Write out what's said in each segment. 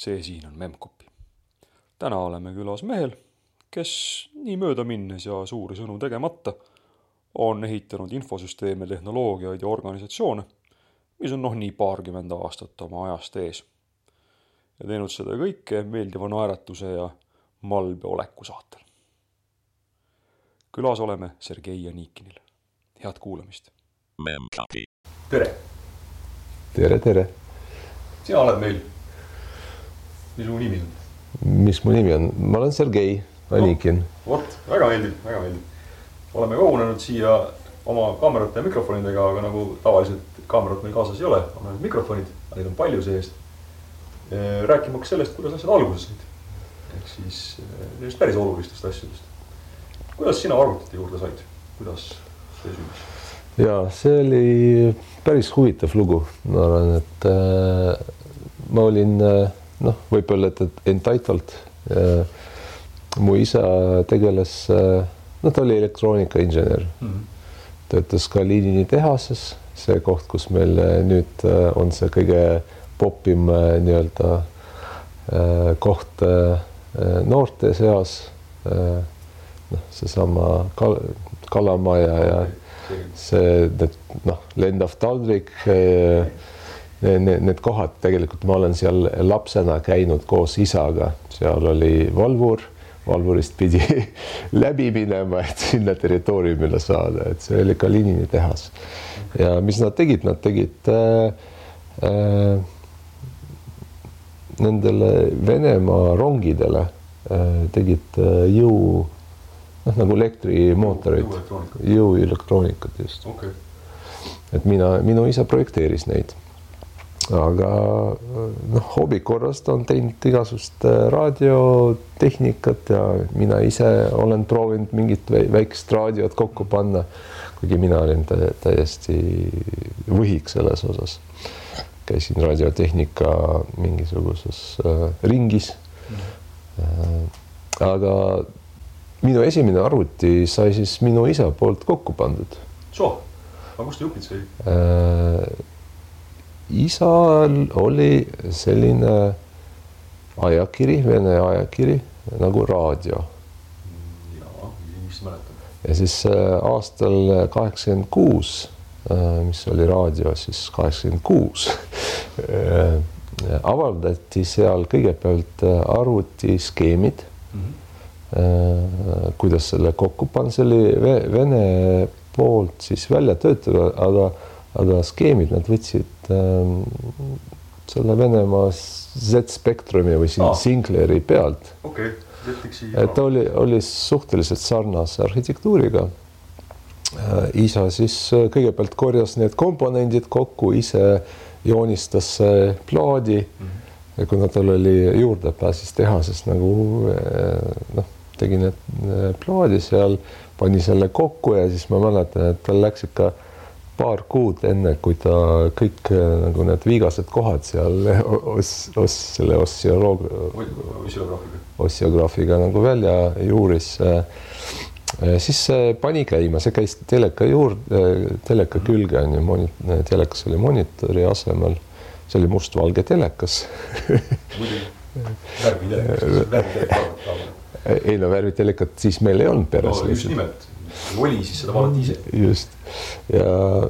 see siin on Memcpy. täna oleme külas mehel, kes nii möödaminnes ja suuri sõnu tegemata on ehitanud infosüsteeme, tehnoloogiaid ja organisatsioone, mis on noh, nii paarkümmend aastat oma ajast ees. ja teinud seda kõike meeldiva naeratuse ja malbe oleku saatel. külas oleme Sergei Janikinil. head kuulamist. Tere, tere, tere. sina oled meil. Mis su nimi on? mis mu nimi on? ma olen Sergei Anikin. vot, väga meeldib, väga meeldib. oleme kogunenud siia oma kaamerate ja mikrofonidega, aga nagu tavaliselt kaamerat meil kaasas ei ole, on ainult mikrofonid, neid on palju sees. rääkimaks sellest, kuidas asjad alguse said. ehk siis nendest päris olulistest asjadest. kuidas sina arvutite juurde said, kuidas see sündis? ja see oli päris huvitav lugu, ma arvan, et äh, ma olin äh, noh, võib öelda, et, et entitled äh,. mu isa tegeles äh,, no ta oli elektroonikainsener mm, -hmm. töötas ka Liinini tehases, see koht, kus meil äh, nüüd on see kõige popim nii-öelda koht noorte seas noh, seesama kal kalamaja ja see, need noh, lendav taldrik Need, need kohad tegelikult ma olen seal lapsena käinud koos isaga, seal oli valvur, valvurist pidi läbi minema, et sinna territooriumile saada, et see oli Kalinini tehas. ja mis nad tegid, nad tegid äh, äh, nendele Venemaa rongidele äh, tegid äh, jõu noh, nagu elektrimootorid, jõuelektroonikat just. Okay., et mina, minu isa projekteeris neid aga noh, hobi korras ta on teinud igasugust raadiotehnikat ja mina ise olen proovinud mingit väikest raadiot kokku panna. kuigi mina olin täiesti võhik selles osas. käisin radiotehnika mingisuguses äh, ringis mm.. aga minu esimene arvuti sai siis minu isa poolt kokku pandud. aga kust ta jupid sai äh,? Isal oli selline ajakiri, vene ajakiri nagu Raadio. ja siis aastal kaheksakümmend kuus, mis oli Raadio siis kaheksakümmend kuus, avaldati seal kõigepealt arvutiskeemid mm. -hmm. kuidas selle kokku panna, see oli Vene poolt siis välja töötada, aga aga skeemid nad võtsid selle Venemaa Z-spektrumi või siin ah. Singleri pealt. okei okay., et oli, oli suhteliselt sarnase arhitektuuriga äh,. isa siis kõigepealt korjas need komponendid kokku, ise joonistas plaadi mm. -hmm. ja kuna tal oli juurdepääs siis tehases nagu noh, tegi need plaadi seal, pani selle kokku ja siis ma mäletan, et tal läks ikka paar kuud enne, kui ta kõik nagu need viigased kohad seal os, os, selle ossioloog, ossiograafiga. nagu välja juuris, siis pani käima, see käis teleka juurde, teleka külge on ju, moni-, telekas oli monitori asemel, see oli mustvalge telekas. Ei no värvitelekat siis meil ei olnud peres no,. just nimelt. Oli, siis seda vaadati ise. just ja,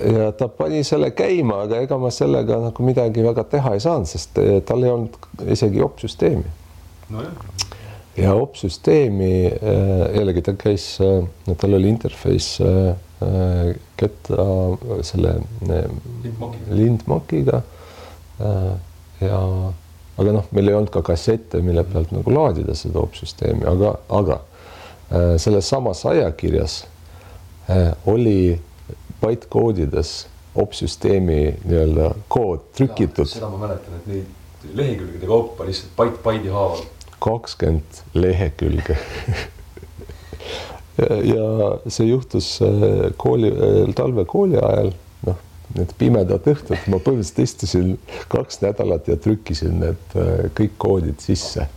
ja ta pani selle käima, aga ega ma sellega nagu midagi väga teha ei saanud, sest eh, tal ei olnud isegi opsüsteemi no,. ja opsüsteemi eh, jällegi ta käis, eh, tal oli interface ketta selle lindmakiga. ja, aga noh, meil ei olnud ka kassette, mille pealt nagu laadida seda opsüsteemi, aga, aga selles samas ajakirjas oli bytekoodides opsüsteemi nii-öelda kood trükitud. seda ma mäletan, et neid lehekülgede kaupa lihtsalt byte byte'i haaval. kakskümmend lehekülge ja, see juhtus äh, kooli, äh, talvekooli ajal, noh, need pimedad õhtud, ma põhimõtteliselt istusin kaks nädalat ja trükkisin need äh, kõik koodid sisse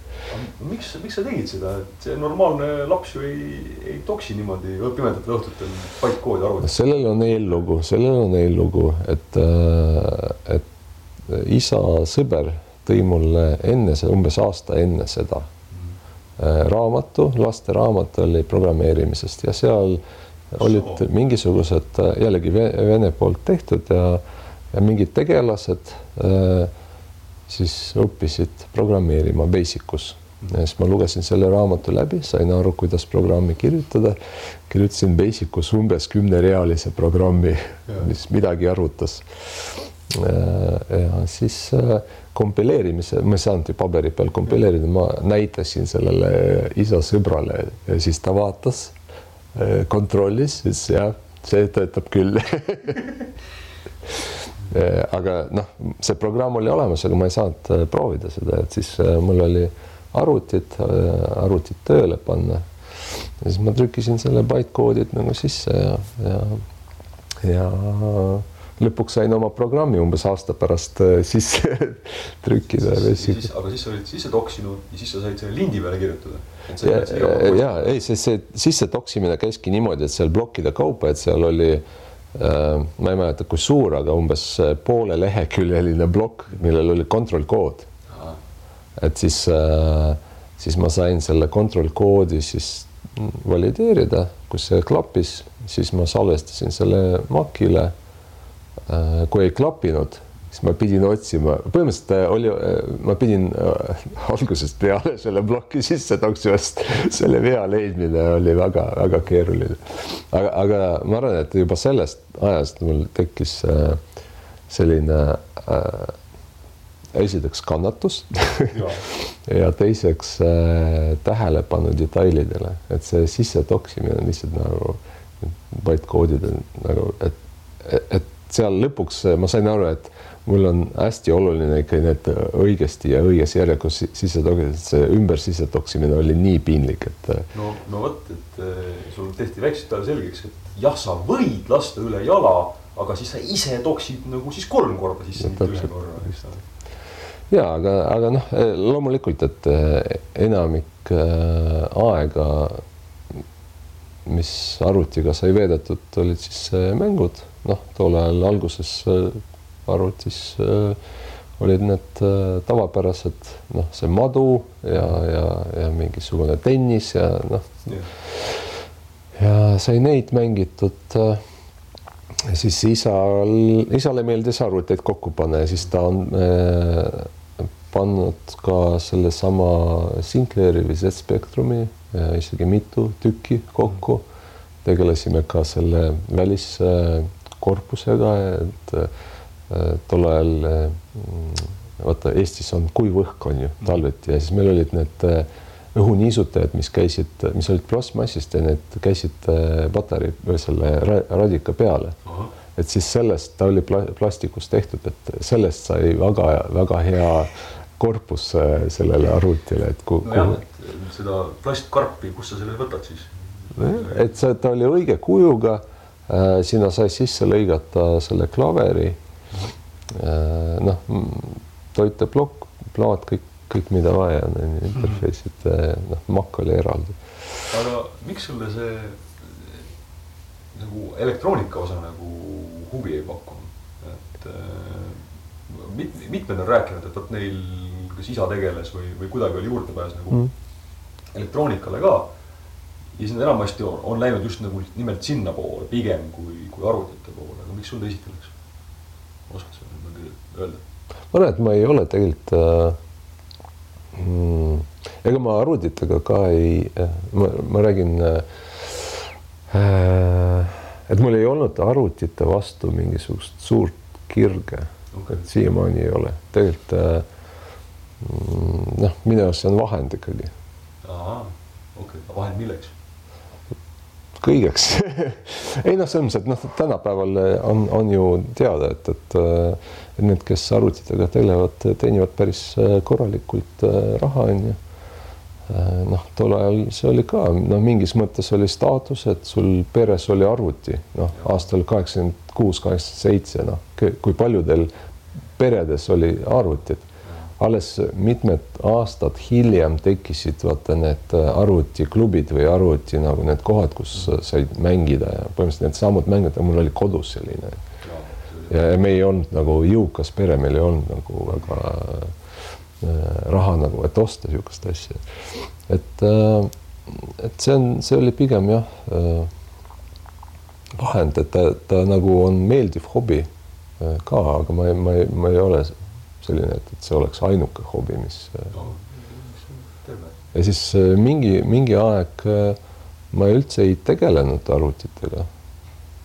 miks, miks sa tegid seda, et see normaalne laps ju ei, ei toksi niimoodi pimedatel õhtutel paikkoodi arvutis? sellel on eellugu, sellel on eellugu, et, äh, et isa sõber tõi mulle enne see, umbes aasta enne seda äh, raamatu, lasteraamat oli programmeerimisest ja seal olid mingisugused äh, jällegi Vene poolt tehtud ja, ja mingid tegelased siis õppisid programmeerima Basic us ja siis ma lugesin selle raamatu läbi, sain aru, kuidas programmi kirjutada. kirjutasin Basic us umbes kümnerealise programmi, mis midagi arvutas. ja siis äh, kompileerimise, ma ei saanud ju paberi peal kompileerida, ma näitasin sellele isa sõbrale ja siis ta vaatas, äh, kontrollis, ütles jah, see töötab küll aga noh, see programm oli olemas, aga ma ei saanud äh, proovida seda, et siis mul oli arvutit, arvutit tööle panna. ja siis ma trükkisin selle bytecode'id nagu sisse ja, ja, ja lõpuks sain oma programmi umbes aasta pärast äh, sisse trükkida. aga siis sa olid sisse toksinud ja siis sa said selle lindi peale kirjutada? ja, ja ei, see, see sisse toksimine käiski niimoodi, et seal plokkide kaupa, et seal oli äh, ma ei mäleta, kui suur, aga umbes poole leheküljeline plokk, millel oli control kood et siis, äh, siis ma sain selle control koodi siis valideerida, kus see klappis, siis ma salvestasin selle Macile. Äh, kui ei klappinud, siis ma pidin otsima, põhimõtteliselt äh, oli, ma pidin algusest peale selle ploki sisse toksima, sest selle vea leidmine oli väga-väga keeruline. aga, aga ma arvan, et juba sellest ajast mul tekkis selline äh, esiteks kannatust ja. ja teiseks äh, tähelepanu detailidele, et see sisse toksimine on lihtsalt nagu bytecode'ide nagu, et, et seal lõpuks ma sain aru, et mul on hästi oluline ikka need õigesti ja õiges järjekorras sisse toksida, see ümber sisse toksimine oli nii piinlik, et. Äh, no, no vot, et äh, sul tehti väiksest peale selgeks, et jah, sa võid lasta üle jala, aga siis sa ise toksid nagu siis kolm korda sisse, mitte ühe korra, eks ole ja aga, aga noh, loomulikult, et eh, enamik äh, aega, mis arvutiga sai veedetud, olid siis mängud, noh, tol ajal alguses arvutis olid need tavapärased, noh, see madu ja, ja, ja mingisugune tennis ja noh yeah., ja sai neid mängitud siis isal, isale meeldis arvuteid kokku panna ja siis ta on äh, pannud ka sellesama Sinclairi või Z-Spectrumi isegi mitu tükki kokku. tegelesime ka selle väliskorpusega, et tol ajal vaata Eestis on kuiv õhk on ju talveti ja siis meil olid need õhuniisutajad, mis käisid, mis olid plastmassist ja need käisid patarei või selle radika peale. et siis sellest, ta oli plastikust tehtud, et sellest sai väga-väga hea korpus sellele arvutile, et kuhu no. seda plastkarpi, kust sa selle võtad siis? et see, ta oli õige kujuga äh,. sinna sai sisse lõigata selle klaveri äh,. noh, toiteplokk, plaat, kõik, kõik, mida vaja on, interface'id, äh, noh, Mac oli eraldi. aga miks sulle see nagu elektroonika osa nagu huvi ei pakkunud, et äh, mit, mitmed on rääkinud, et vot neil kas isa tegeles või, või kuidagi oli juurdepääs nagu mm. elektroonikale ka. ja siis nad enamasti on, on läinud just nagu nimelt sinnapoole pigem kui, kui arvutite poole, aga miks sul teisiti läks? oskad sa midagi öelda? ma arvan, et ma ei ole tegelikult äh, mm, ega ma arvutitega ka ei äh,, ma, ma räägin äh, et mul ei olnud arvutite vastu mingisugust suurt kirge okay., et siiamaani ei ole, tegelikult äh, noh, minu arust see on vahend ikkagi. okei okay., vahend milleks? kõigeks ei noh, selles mõttes, et noh, tänapäeval on, on ju teada, et, et, et need, kes arvutitega tegelevad, teenivad päris äh, korralikult äh, raha, onju. Äh, noh, tol ajal see oli ka, noh, mingis mõttes oli staatus, et sul peres oli arvuti, noh, aastal kaheksakümmend kuus, kaheksakümmend seitse, noh, kui paljudel peredes oli arvutid alles mitmed aastad hiljem tekkisid vaata need äh, arvutiklubid või arvuti nagu need kohad, kus said mängida ja põhimõtteliselt needsamad mängud mul oli kodus selline. ja me ei olnud nagu jõukas pere, meil ei olnud nagu väga raha nagu, et osta niisugust asja. et, et see on, see oli pigem jah, vahend, et ta, ta nagu on meeldiv hobi ka, aga ma ei, ma ei, ma ei ole selline, et, et see oleks ainuke hobi, mis no, ja siis mingi, mingi aeg ma üldse ei tegelenud arvutitega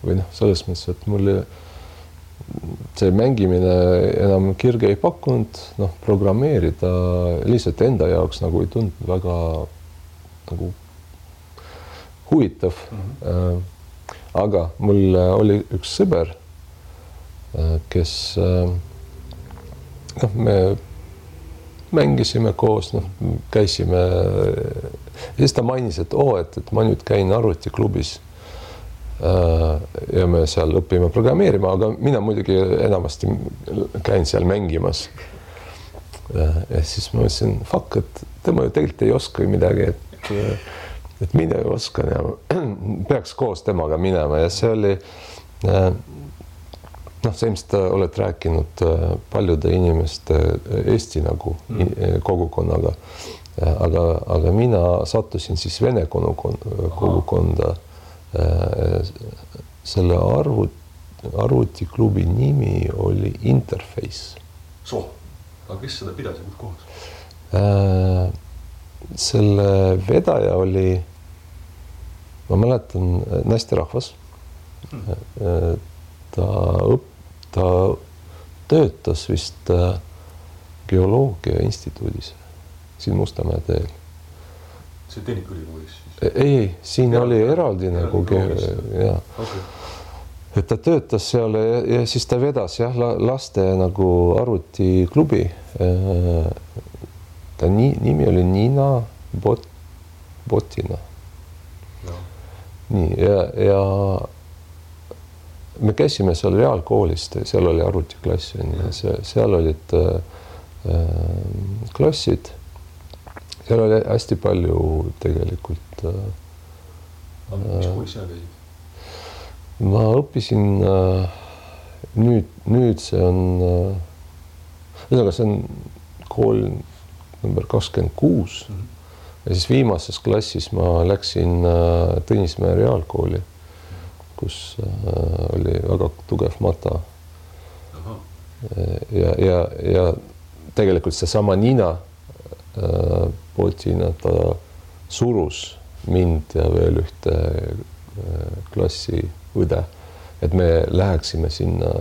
või noh, selles mõttes, et mulle see mängimine enam kirge ei pakkunud, noh, programmeerida lihtsalt enda jaoks nagu ei tundunud väga nagu huvitav mm. -hmm. aga mul oli üks sõber, äh, kes äh, noh, me mängisime koos, noh, käisime. ja siis ta mainis, et oo oh,, et, et ma nüüd käin arvutiklubis Äh, ja me seal õpime programmeerima, aga mina muidugi enamasti käin seal mängimas. Äh, ja siis ma mõtlesin, fuck, et tema ju tegelikult ei oska ju midagi, et, et mina ju oskan ja peaks koos temaga minema ja see oli äh, noh, sa ilmselt oled rääkinud paljude inimeste Eesti nagu mm. kogukonnaga, aga, aga mina sattusin siis vene kogukonda Äh, selle arvut, arvutiklubi nimi oli Interface. soo, aga kes seda pidas ja kus kohas? Äh, selle vedaja oli, ma mäletan, naisterahvas hmm.. ta õp-, ta töötas vist geoloogia instituudis siin Mustamäe teel. see Tehnikaülikoolis ei, ei, siin ja, oli eraldi nagu ja okay. et ta töötas seal ja, ja siis ta vedas jah, laste nagu arvutiklubi. ta nii, nimi oli Niina Bot-, Botina. nii ja, ja me käisime seal reaalkoolis, seal oli arvutiklass on ju, see, seal olid äh, klassid seal oli hästi palju tegelikult äh,. mis koolis sina käisid? ma õppisin äh, nüüd, nüüd see on äh,, ühesõnaga, see on kool number kakskümmend kuus mhm. ja siis viimases klassis ma läksin äh, Tõnismäe reaalkooli, kus äh, oli väga tugev mata. ja, ja, ja tegelikult seesama Niina äh, Potina, ta surus mind ja veel ühte äh, klassi õde, et me läheksime sinna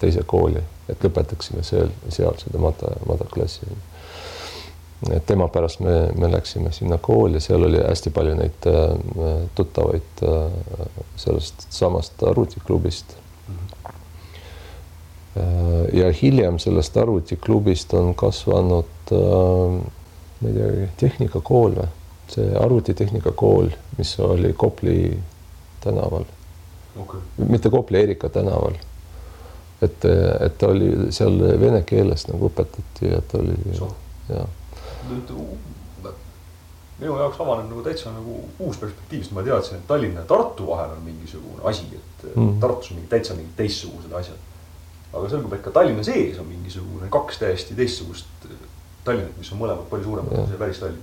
teise kooli, et lõpetaksime seal, seal seda mata, madaklassi. Et tema pärast me, me läksime sinna kooli, seal oli hästi palju neid äh, tuttavaid äh, sellest samast arvutiklubist. Ja hiljem sellest arvutiklubist on kasvanud äh, ma ei teagi, tehnikakool või, see arvutitehnikakool, mis oli Kopli tänaval. Okay.. mitte Kopli, Erika tänaval. et, et ta oli seal vene keeles nagu õpetati ja ta oli ja. Minu jaoks avaneb nagu täitsa nagu uus perspektiiv, sest ma teadsin, et Tallinna ja Tartu vahel on mingisugune asi, et mm. Tartus on mingi täitsa mingid teistsugused asjad. aga selgub, et ka Tallinna sees on mingisugune kaks täiesti teistsugust Tallinnat, mis on mõlemad palju suuremad kui see päris Tallinn.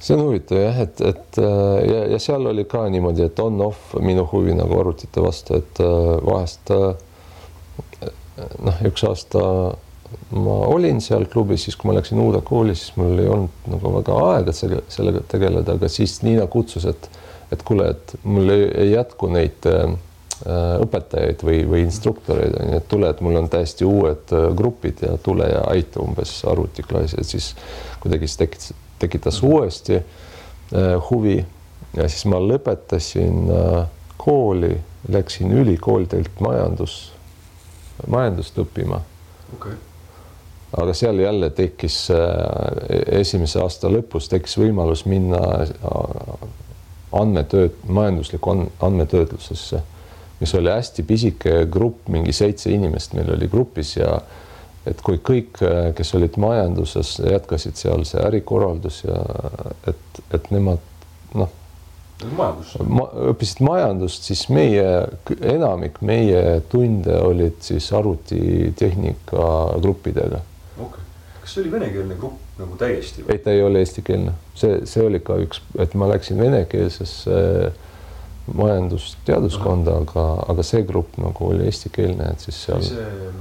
see on huvitav jah, et, et ja, ja seal oli ka niimoodi, et on-off minu huvi nagu arvutite vastu, et äh, vahest äh, noh, üks aasta ma olin seal klubis, siis kui ma läksin uude kooli, siis mul ei olnud nagu väga aega selle, sellega tegeleda, aga siis Niina kutsus, et, et kuule, et mul ei, ei jätku neid äh, Äh, õpetajaid või, või instruktoreid on ju, et tule, et mul on täiesti uued äh, grupid ja tule ja aita umbes arvutiklassi, et siis kuidagi see tekitas, tekitas uuesti äh, huvi. Ja siis ma lõpetasin äh, kooli, läksin ülikooli tegelikult majandus, majandust õppima. Okay. Aga seal jälle tekkis äh, esimese aasta lõpus tekkis võimalus minna äh, andmetööd, majanduslikku andmetöötlusesse mis oli hästi pisike grupp, mingi seitse inimest meil oli grupis ja et kui kõik, kes olid majanduses, jätkasid seal see ärikorraldus ja et, et nemad noh, ma õppisid majandust, siis meie enamik meie tunde olid siis arvutitehnika gruppidega. Kas see oli venekeelne grupp nagu täiesti ei, ta ei ole eestikeelne, see, see oli ka üks, et ma läksin venekeelsesse majandusteaduskonda, aga, aga see grupp nagu oli eestikeelne, et siis seal. see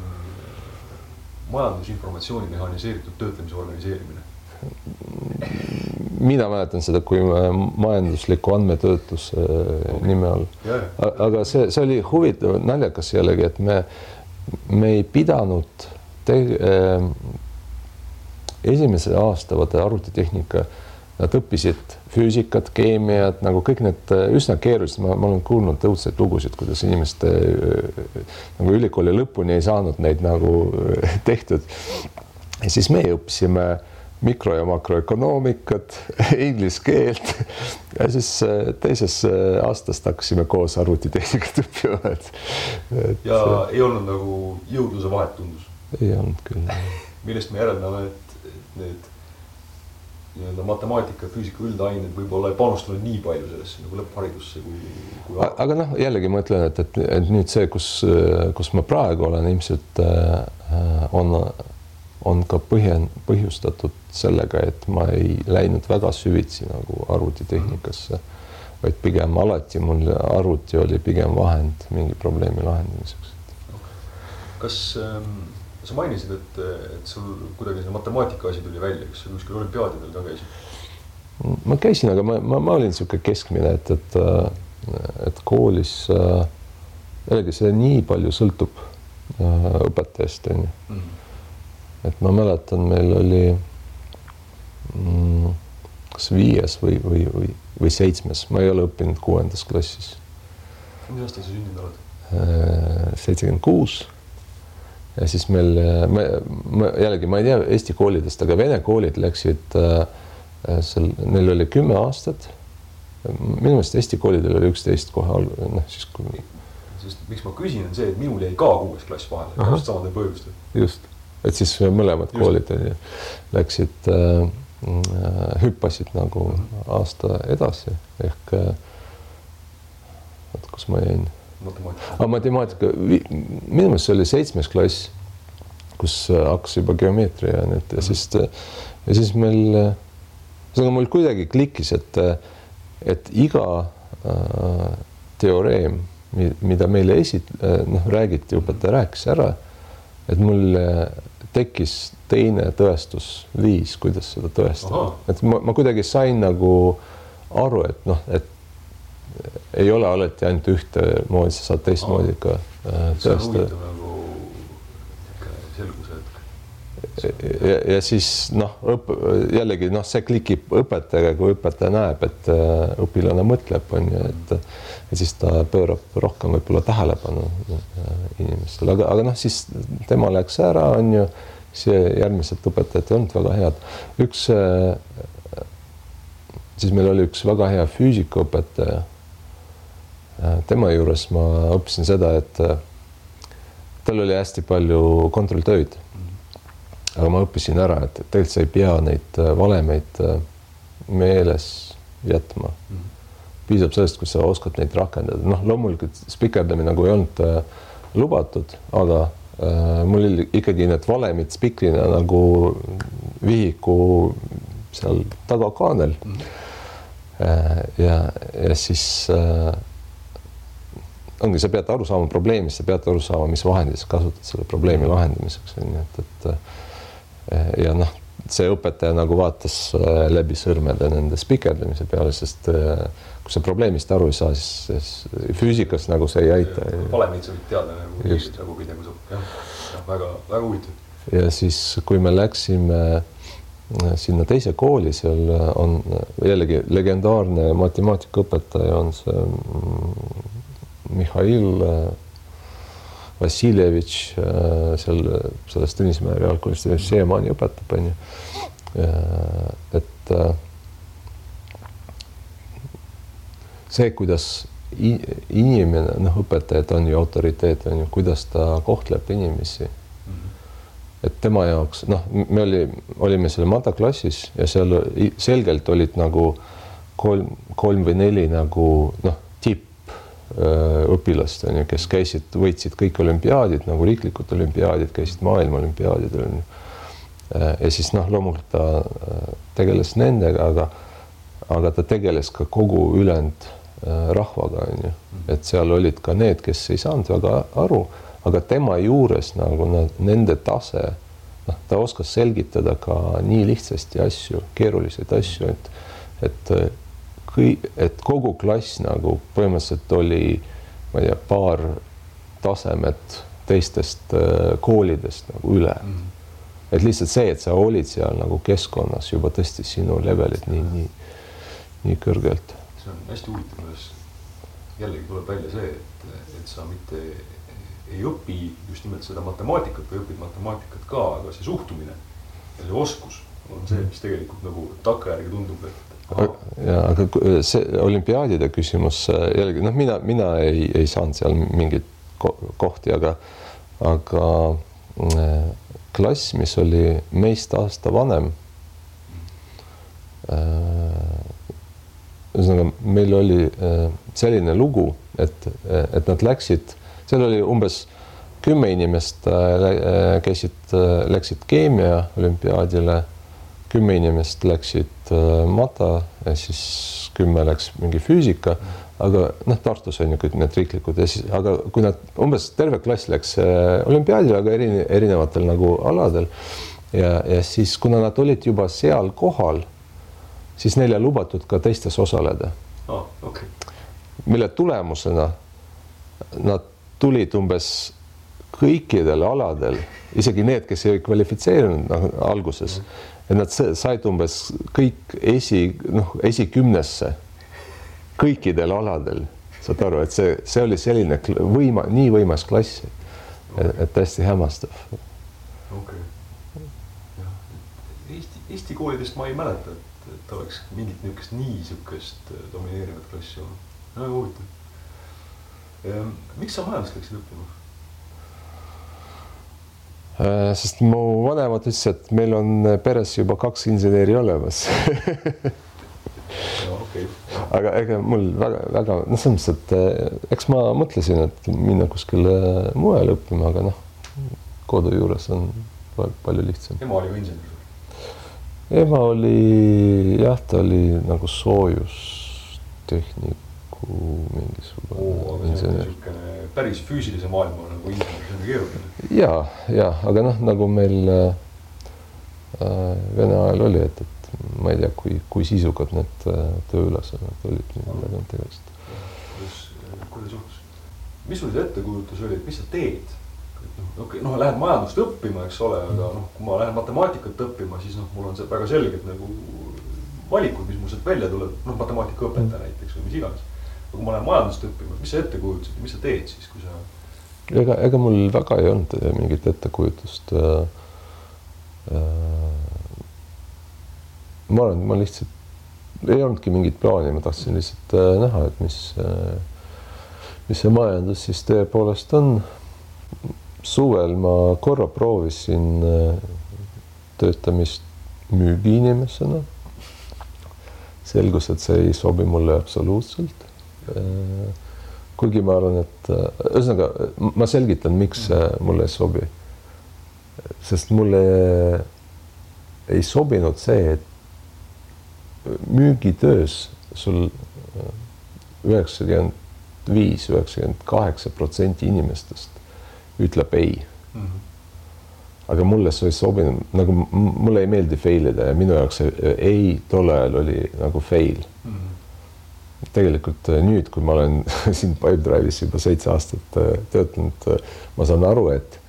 majandusinformatsiooni mehhaniseeritud töötlemise organiseerimine mina mäletan seda kui majandusliku andmetöötluse okay. nime all. aga see, see oli huvitav, naljakas jällegi, et me, me ei pidanud te-, äh, esimese aasta vaata arvutitehnika, nad õppisid füüsikat, keemiat nagu kõik need äh, üsna keerulised, ma, ma olen kuulnud õudseid lugusid, kuidas inimesed äh, nagu ülikooli lõpuni ei saanud neid nagu äh, tehtud. ja siis meie õppisime mikro- ja makroökonoomikat, inglise keelt ja siis teisest äh, aastast hakkasime koos arvutitehnikat õppima, et, et. ja ei olnud nagu jõudluse vahet tundus? ei olnud küll. millest me järeldame, et need nii-öelda matemaatika füüsika üldained võib-olla ei panustanud nii palju sellesse nagu lõppharidusse kui, kui. aga noh, jällegi ma ütlen, et, et, et nüüd see, kus, kus ma praegu olen, ilmselt äh, on on ka põhjen-, põhjustatud sellega, et ma ei läinud väga süvitsi nagu arvutitehnikasse, vaid pigem alati mul arvuti oli pigem vahend mingi probleemi lahendamiseks. kas ähm, sa mainisid, et, et sul kuidagi see matemaatika asi tuli välja, kas sa kuskil olümpiaadidel ka käisid? ma käisin, aga ma, ma, ma olin niisugune keskmine, et, et, et koolis äh, jällegi see nii palju sõltub äh, õpetajast, on ju mm et ma mäletan, meil oli mm, kas viies või, või, või, või seitsmes, ma ei ole õppinud kuuendas klassis. mis aastal sa sündinud oled? Äh, seitsekümmend kuus. Ja siis meil, ma, ma jällegi, ma ei tea Eesti koolidest, aga vene koolid läksid äh, seal, neil oli kümme aastat. minu meelest Eesti koolidel oli üksteist kohe, noh siis kui. sest miks ma küsin, on see, et minul jäi ka kuues klass vahele, just samadel põhjustel. just et siis mõlemad Just. koolid ju läksid äh,, äh, hüppasid nagu aasta edasi ehk äh,. oota, kus ma jäin? Matemaatika, matemaatika, minu meelest see oli seitsmes klass, kus äh, hakkas juba geomeetria ja need ja siis ja siis meil, ühesõnaga mul kuidagi klikkis, et, et iga äh, teoreem, mida meile esit-, noh, räägiti, õpetaja rääkis ära et mul tekkis teine tõestusviis, kuidas seda tõestada, et ma, ma kuidagi sain nagu aru, et noh, et ei ole alati ainult ühtemoodi, sa saad teistmoodi ka äh, tõestada. Nagu ja, ja siis noh, õp-, jällegi noh, see klikib õpetajaga, kui õpetaja näeb, et äh, õpilane mõtleb, on ju, et ja siis ta pöörab rohkem võib-olla tähelepanu äh, inimestele, aga, aga noh, siis tema läks ära, on ju, siis järgmised õpetajad ei olnud väga head. üks, äh, siis meil oli üks väga hea füüsikaõpetaja. Tema juures ma õppisin seda, et tal oli hästi palju kontrolltöid. Aga ma õppisin ära, et tegelikult sa ei pea neid äh, valemeid äh, meeles jätma. Piisab sellest, kui sa oskad neid rakendada, noh, loomulikult spikerdamine nagu ei olnud äh, lubatud, aga äh, mul oli ikkagi need valemid spikrina nagu vihiku seal tagakaanel. Äh, ja, ja siis äh, ongi, sa pead aru saama probleemist, sa pead aru saama, mis vahendit sa kasutad selle probleemi lahendamiseks, on ju, et, et Eh, ja noh, see õpetaja nagu vaatas eh, läbi sõrmede nende spikerdamise peale, sest eh, kui sa probleemist aru ei saa, siis, siis füüsikas nagu see ei aita. valemid sa võid teada nagu, nagu kuidagi saab, jah, väga-väga huvitav. ja siis, kui me läksime sinna teise kooli, seal on jällegi legendaarne matemaatikaõpetaja on see mm, Mihhail Vassiljevitš äh, seal selles Tõnismäe reaalkoolis siiamaani õpetab, onju. et äh, see, kuidas inimene, noh, õpetajad on ju autoriteet, on ju, kuidas ta kohtleb inimesi. et tema jaoks, noh, me oli, olime seal madalklassis ja seal selgelt olid nagu kolm, kolm või neli nagu noh Äh, õpilast, on ju, kes käisid, võitsid kõik olümpiaadid nagu riiklikud olümpiaadid, käisid maailma olümpiaadidel, on ju. ja siis noh, loomulikult ta tegeles nendega, aga, aga ta tegeles ka kogu ülejäänud rahvaga, on ju, et seal olid ka need, kes ei saanud väga aru, aga tema juures nagu nad, nende tase, noh, ta oskas selgitada ka nii lihtsasti asju, keeruliseid asju, et, et kõi-, et kogu klass nagu põhimõtteliselt oli, ma ei tea, paar tasemet teistest äh, koolidest nagu üle mm. -hmm. et lihtsalt see, et sa olid seal nagu keskkonnas juba tõstis sinu levelit nii, nii, nii kõrgelt. see on hästi huvitav, kuidas jällegi tuleb välja see, et, et sa mitte ei õpi just nimelt seda matemaatikat või õpid matemaatikat ka, aga see suhtumine ja see oskus on see, mis tegelikult nagu takkajärgi tundub, et ja aga see olümpiaadide küsimus jällegi noh, mina, mina ei, ei saanud seal mingeid kohti, aga, aga äh, klass, mis oli meist aasta vanem. Äh, ühesõnaga, meil oli äh, selline lugu, et, et nad läksid, seal oli umbes kümme inimest käisid, läksid keemia olümpiaadile kümme inimest läksid äh, mata ja siis kümme läks mingi füüsika, aga noh, Tartus on kõik need riiklikud ja siis, aga kui nad umbes terve klass läks äh, olümpiaadile, aga eri, erinevatel nagu aladel ja, ja siis, kuna nad olid juba seal kohal, siis neile lubatud ka teistes osaleda oh,. Okay. mille tulemusena nad tulid umbes kõikidel aladel, isegi need, kes ei kvalifitseerunud noh, alguses mm, -hmm et nad said umbes kõik esi, noh, esikümnesse kõikidel aladel, saad aru, et see, see oli selline võima, nii võimas klass, et, täiesti hämmastav. okei okay., jah, Eesti, Eesti koolidest ma ei mäleta, et, et oleks mingit niisugust nii niisugust äh, domineerivat klassi olnud, väga huvitav. Ehm, miks sa majandust läksid õppima? Äh, sest mu vanemad ütlesid, et meil on peres juba kaks inseneri olemas okay. aga ega mul väga-väga noh, selles mõttes, et äh, eks ma mõtlesin, et minna kuskile mujale õppima, aga noh, kodu juures on palju lihtsam. ema oli insener? ema oli jah, ta oli nagu soojustehnik nagu mingisugune insener. päris füüsilise maailma nagu insener, see on keeruline. ja, ja aga noh, nagu meil äh, Vene ajal oli, et, et ma ei tea, kui, kui sisukad need äh, tööülesanded olid, millega nad tegelesid. kuidas, kuidas juhtus? mis sul see ettekujutus oli, et mis sa teed? noh, okei okay,, noh, lähed majandust õppima, eks ole, aga noh, kui ma lähen matemaatikat õppima, siis noh, mul on see väga selged nagu valikud, mis mul sealt välja tuleb, noh, matemaatikaõpetaja mm. näiteks või mis iganes kui ma lähen majandust õppima, mis sa ette kujutasid, mis sa teed siis, kui sa? ega, ega mul väga ei olnud äh, mingit ettekujutust äh,. Äh, ma arvan, et ma lihtsalt ei olnudki mingit plaani, ma tahtsin lihtsalt äh, näha, et mis äh,, mis see majandus siis tõepoolest on. suvel ma korra proovisin äh, töötamist müügiinimesena. selgus, et see ei sobi mulle absoluutselt kuigi ma arvan, et äh, ühesõnaga ma selgitan, miks mulle ei sobi. sest mulle ei sobinud see, et müügitöös sul äh, üheksakümmend viis, üheksakümmend kaheksa protsenti inimestest ütleb ei mm. -hmm aga mulle see ei sobinud, nagu mulle ei meeldi fail ida ja minu jaoks see ei tol ajal oli nagu fail mm. -hmm tegelikult äh, nüüd, kui ma olen siin Pipedrive'is juba seitse aastat äh, töötanud, äh, ma saan aru, et,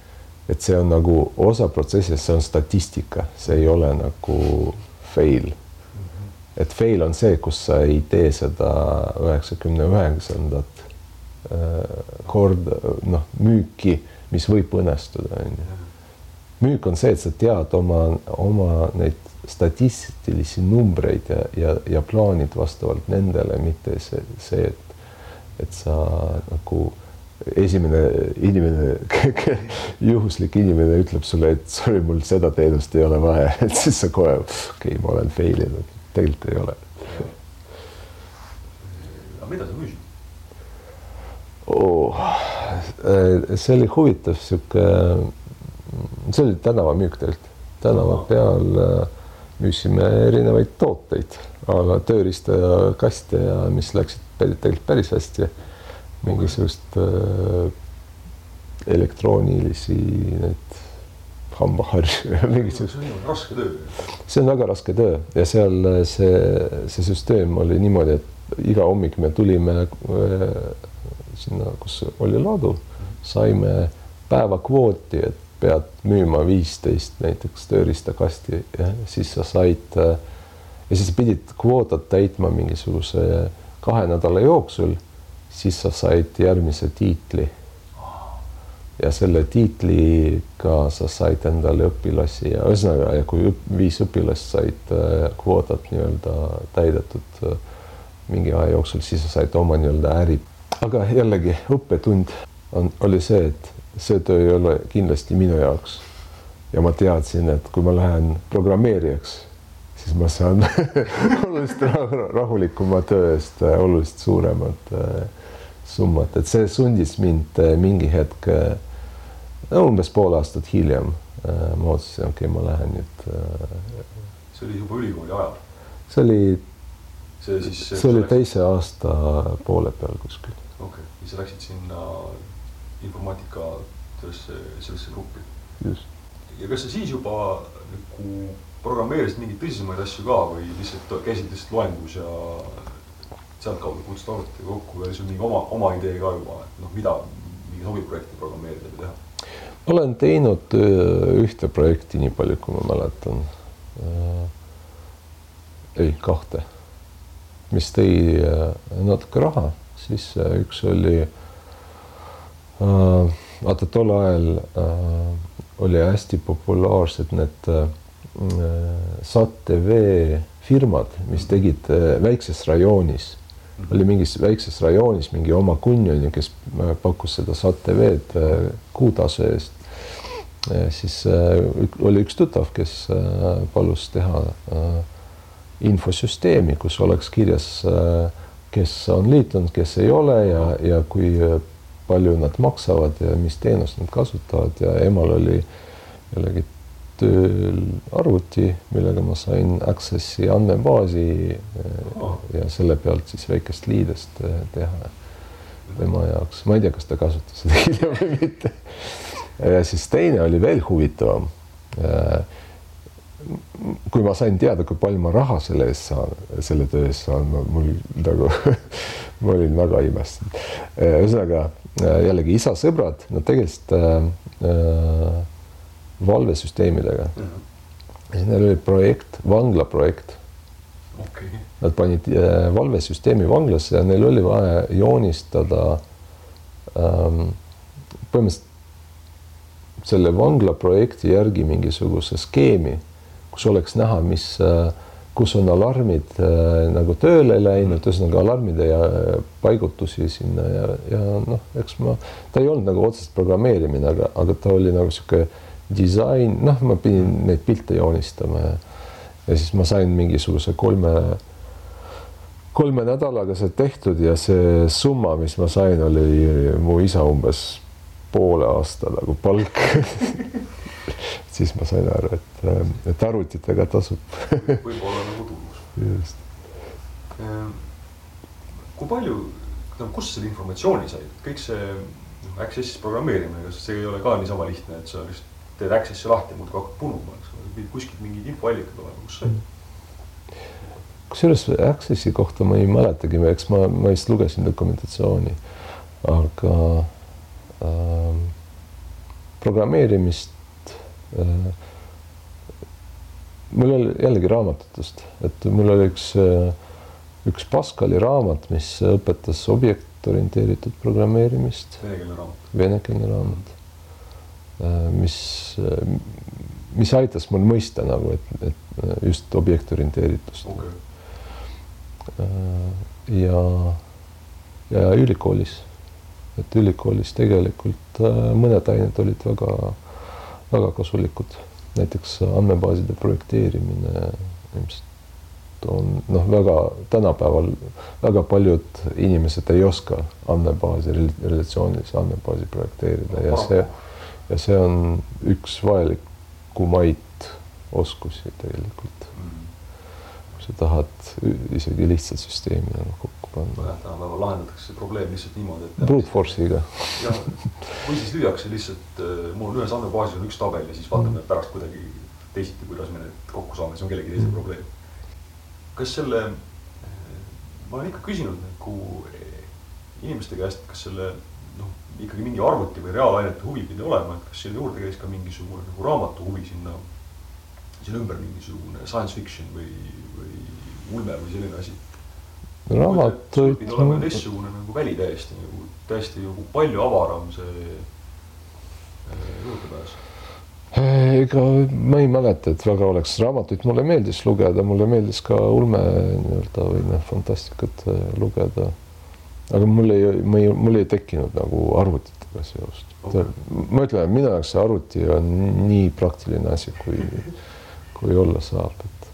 et see on nagu osa protsessist, see on statistika, see ei ole nagu fail. et fail on see, kus sa ei tee seda üheksakümne üheksandat korda, noh, müüki, mis võib õnnestuda, onju. müük on see, et sa tead oma, oma neid statistilisi numbreid ja, ja, ja plaanid vastavalt nendele, mitte see, see, et, et sa nagu esimene inimene, juhuslik inimene ütleb sulle, et sorry, mul seda teenust ei ole vaja, et siis sa kohe, okei okay,, ma olen fail inud, tegelikult ei ole. aga mida sa müüsid oh,? see oli huvitav sihuke, see oli tänavamüük tegelikult tänava peal äh, müüsime erinevaid tooteid, aga tööriistakaste ja mis läksid tegelikult päris hästi. mingisugust äh, elektroonilisi need hambaharju ja mingisugust. see on raske töö. see on väga raske töö ja seal see, see süsteem oli niimoodi, et iga hommik me tulime äh, sinna, kus oli ladu, saime päevakvooti, et pead müüma viisteist näiteks tööriistakasti siis sa said ja siis pidid kvootat täitma mingisuguse kahe nädala jooksul, siis sa said järgmise tiitli ja selle tiitliga sa said endale õpilasi ja ühesõnaga, ja kui õp, viis õpilast said äh, kvootat nii-öelda täidetud äh, mingi aja jooksul, siis sa said oma nii-öelda äri. aga jällegi õppetund on, oli see, et see töö ei ole kindlasti minu jaoks. ja ma teadsin, et kui ma lähen programmeerijaks, siis ma saan oluliselt rahulikuma töö eest äh, oluliselt suuremat summat, et see sundis mind mingi hetk umbes pool aastat hiljem äh, ma otsustasin, okei okay,, ma lähen nüüd. Äh, see oli juba ülikooli ajal? see oli, see siis. see oli teise aasta poole peal kuskil. okei okay., ja sa läksid sinna informaatika sellesse, sellesse gruppi. ja kas sa siis juba nagu programmeerisid mingeid tõsisemaid asju ka või lihtsalt käisid lihtsalt loengus ja sealtkaudu kutsusid arvutiga kokku või oli sul mingi oma, oma idee ka juba, et noh, mida, mingi hobiprojekti programmeerida või teha? olen teinud äh, ühte projekti, nii palju kui ma mäletan. Äh, ei, kahte, mis tõi äh, natuke raha, siis üks oli vaata tol ajal oli hästi populaarsed need SAT-TV firmad, mis tegid väikses rajoonis oli mingis väikses rajoonis mingi oma kunjon, kes pakkus seda SAT-TV-d äh, kuutasu eest. siis äh, oli üks tuttav, kes äh, palus teha infosüsteemi, kus oleks kirjas, kes on liitunud, kes ei ole ja, ja kui palju nad maksavad ja mis teenust nad kasutavad ja emal oli jällegi tööl arvuti, millega ma sain Accessi andmebaasi oh. ja selle pealt siis väikest liidest eh, teha tema jaoks. ma ei tea, kas ta kasutas seda hiljem või mitte. ja siis teine oli veel huvitavam. Eh, kui ma sain teada, kui palju ma raha selle eest saan, selle töö eest saan, mul nagu ma olin väga imestanud. ühesõnaga jällegi isa sõbrad, nad tegelesid äh, valvesüsteemidega mm. -hmm. siis neil oli projekt, vanglaprojekt okay.. Nad panid äh, valvesüsteemi vanglasse ja neil oli vaja joonistada ähm, põhimõtteliselt selle vanglaprojekti järgi mingisuguse skeemi, kus oleks näha, mis äh, kus on alarmid äh, nagu tööle läinud, ühesõnaga alarmide ja paigutusi sinna ja, ja noh, eks ma, ta ei olnud nagu otseselt programmeerimine, aga, aga ta oli nagu sihuke disain, noh, ma pidin neid pilte joonistama ja, ja siis ma sain mingisuguse kolme, kolme nädalaga see tehtud ja see summa, mis ma sain, oli mu isa umbes poole aasta nagu palk siis ma sain aru, et, et arvutitega tasub võib-olla nagu tulus. just. Ehm, kui palju, no kust selle informatsiooni sai, kõik see noh, Access'is programmeerimine, kas see ei ole ka niisama lihtne, et sa just teed Access'i lahti, muudkui hakkab punuma, eks ole, pidid kuskilt mingid infoallikad olema, kus sai? kusjuures Access'i kohta ma ei mäletagi, eks ma, ma just lugesin dokumentatsiooni, aga äh, programmeerimist äh, mul oli jällegi raamatutest, et mul oli üks, äh, üks Pascali raamat, mis õpetas objektorienteeritud programmeerimist. venekeelne raamat. venekeelne raamat Äh, mis, äh, mis aitas mul mõista nagu, et, et just objektorienteeritust okay.. Äh, ja, ja ülikoolis, et ülikoolis tegelikult mõned ained olid väga, väga kasulikud, näiteks andmebaaside projekteerimine ilmselt on noh, väga tänapäeval väga paljud inimesed ei oska andmebaasi, relatsioonilise andmebaasi projekteerida ja see ja see on üks vajalikumaid oskusi tegelikult sa tahad isegi lihtsat süsteemi nagu kokku panna. tänapäeval lahendatakse probleem lihtsalt niimoodi, et. Brute force'iga. jah, või siis lüüakse lihtsalt, äh, mul on ühes andmebaasis on üks tabel ja siis vaatame mm. pärast kuidagi teisiti, kuidas me need kokku saame, see on kellegi teise mm. probleem. kas selle, ma olen ikka küsinud nagu inimeste käest, kas selle noh, ikkagi mingi arvuti või reaalainete huvi pidi olema, et kas sinna juurde käis ka mingisugune nagu raamatu huvi sinna, sinna ümber mingisugune science fiction või ulme või selline asi. raamatuid. pidi olema teistsugune nagu väli täiesti nagu, täiesti nagu palju avaram see äh, juurdepääs ega ma ei mäleta, et väga oleks raamatuid, mulle meeldis lugeda, mulle meeldis ka ulme nii-öelda või noh, fantastikat äh, lugeda aga mul ei, ma ei, mul ei tekkinud nagu arvutitega seost okay.. ma ütlen, minu jaoks see arvuti on nii praktiline asi, kui, kui olla saab, et.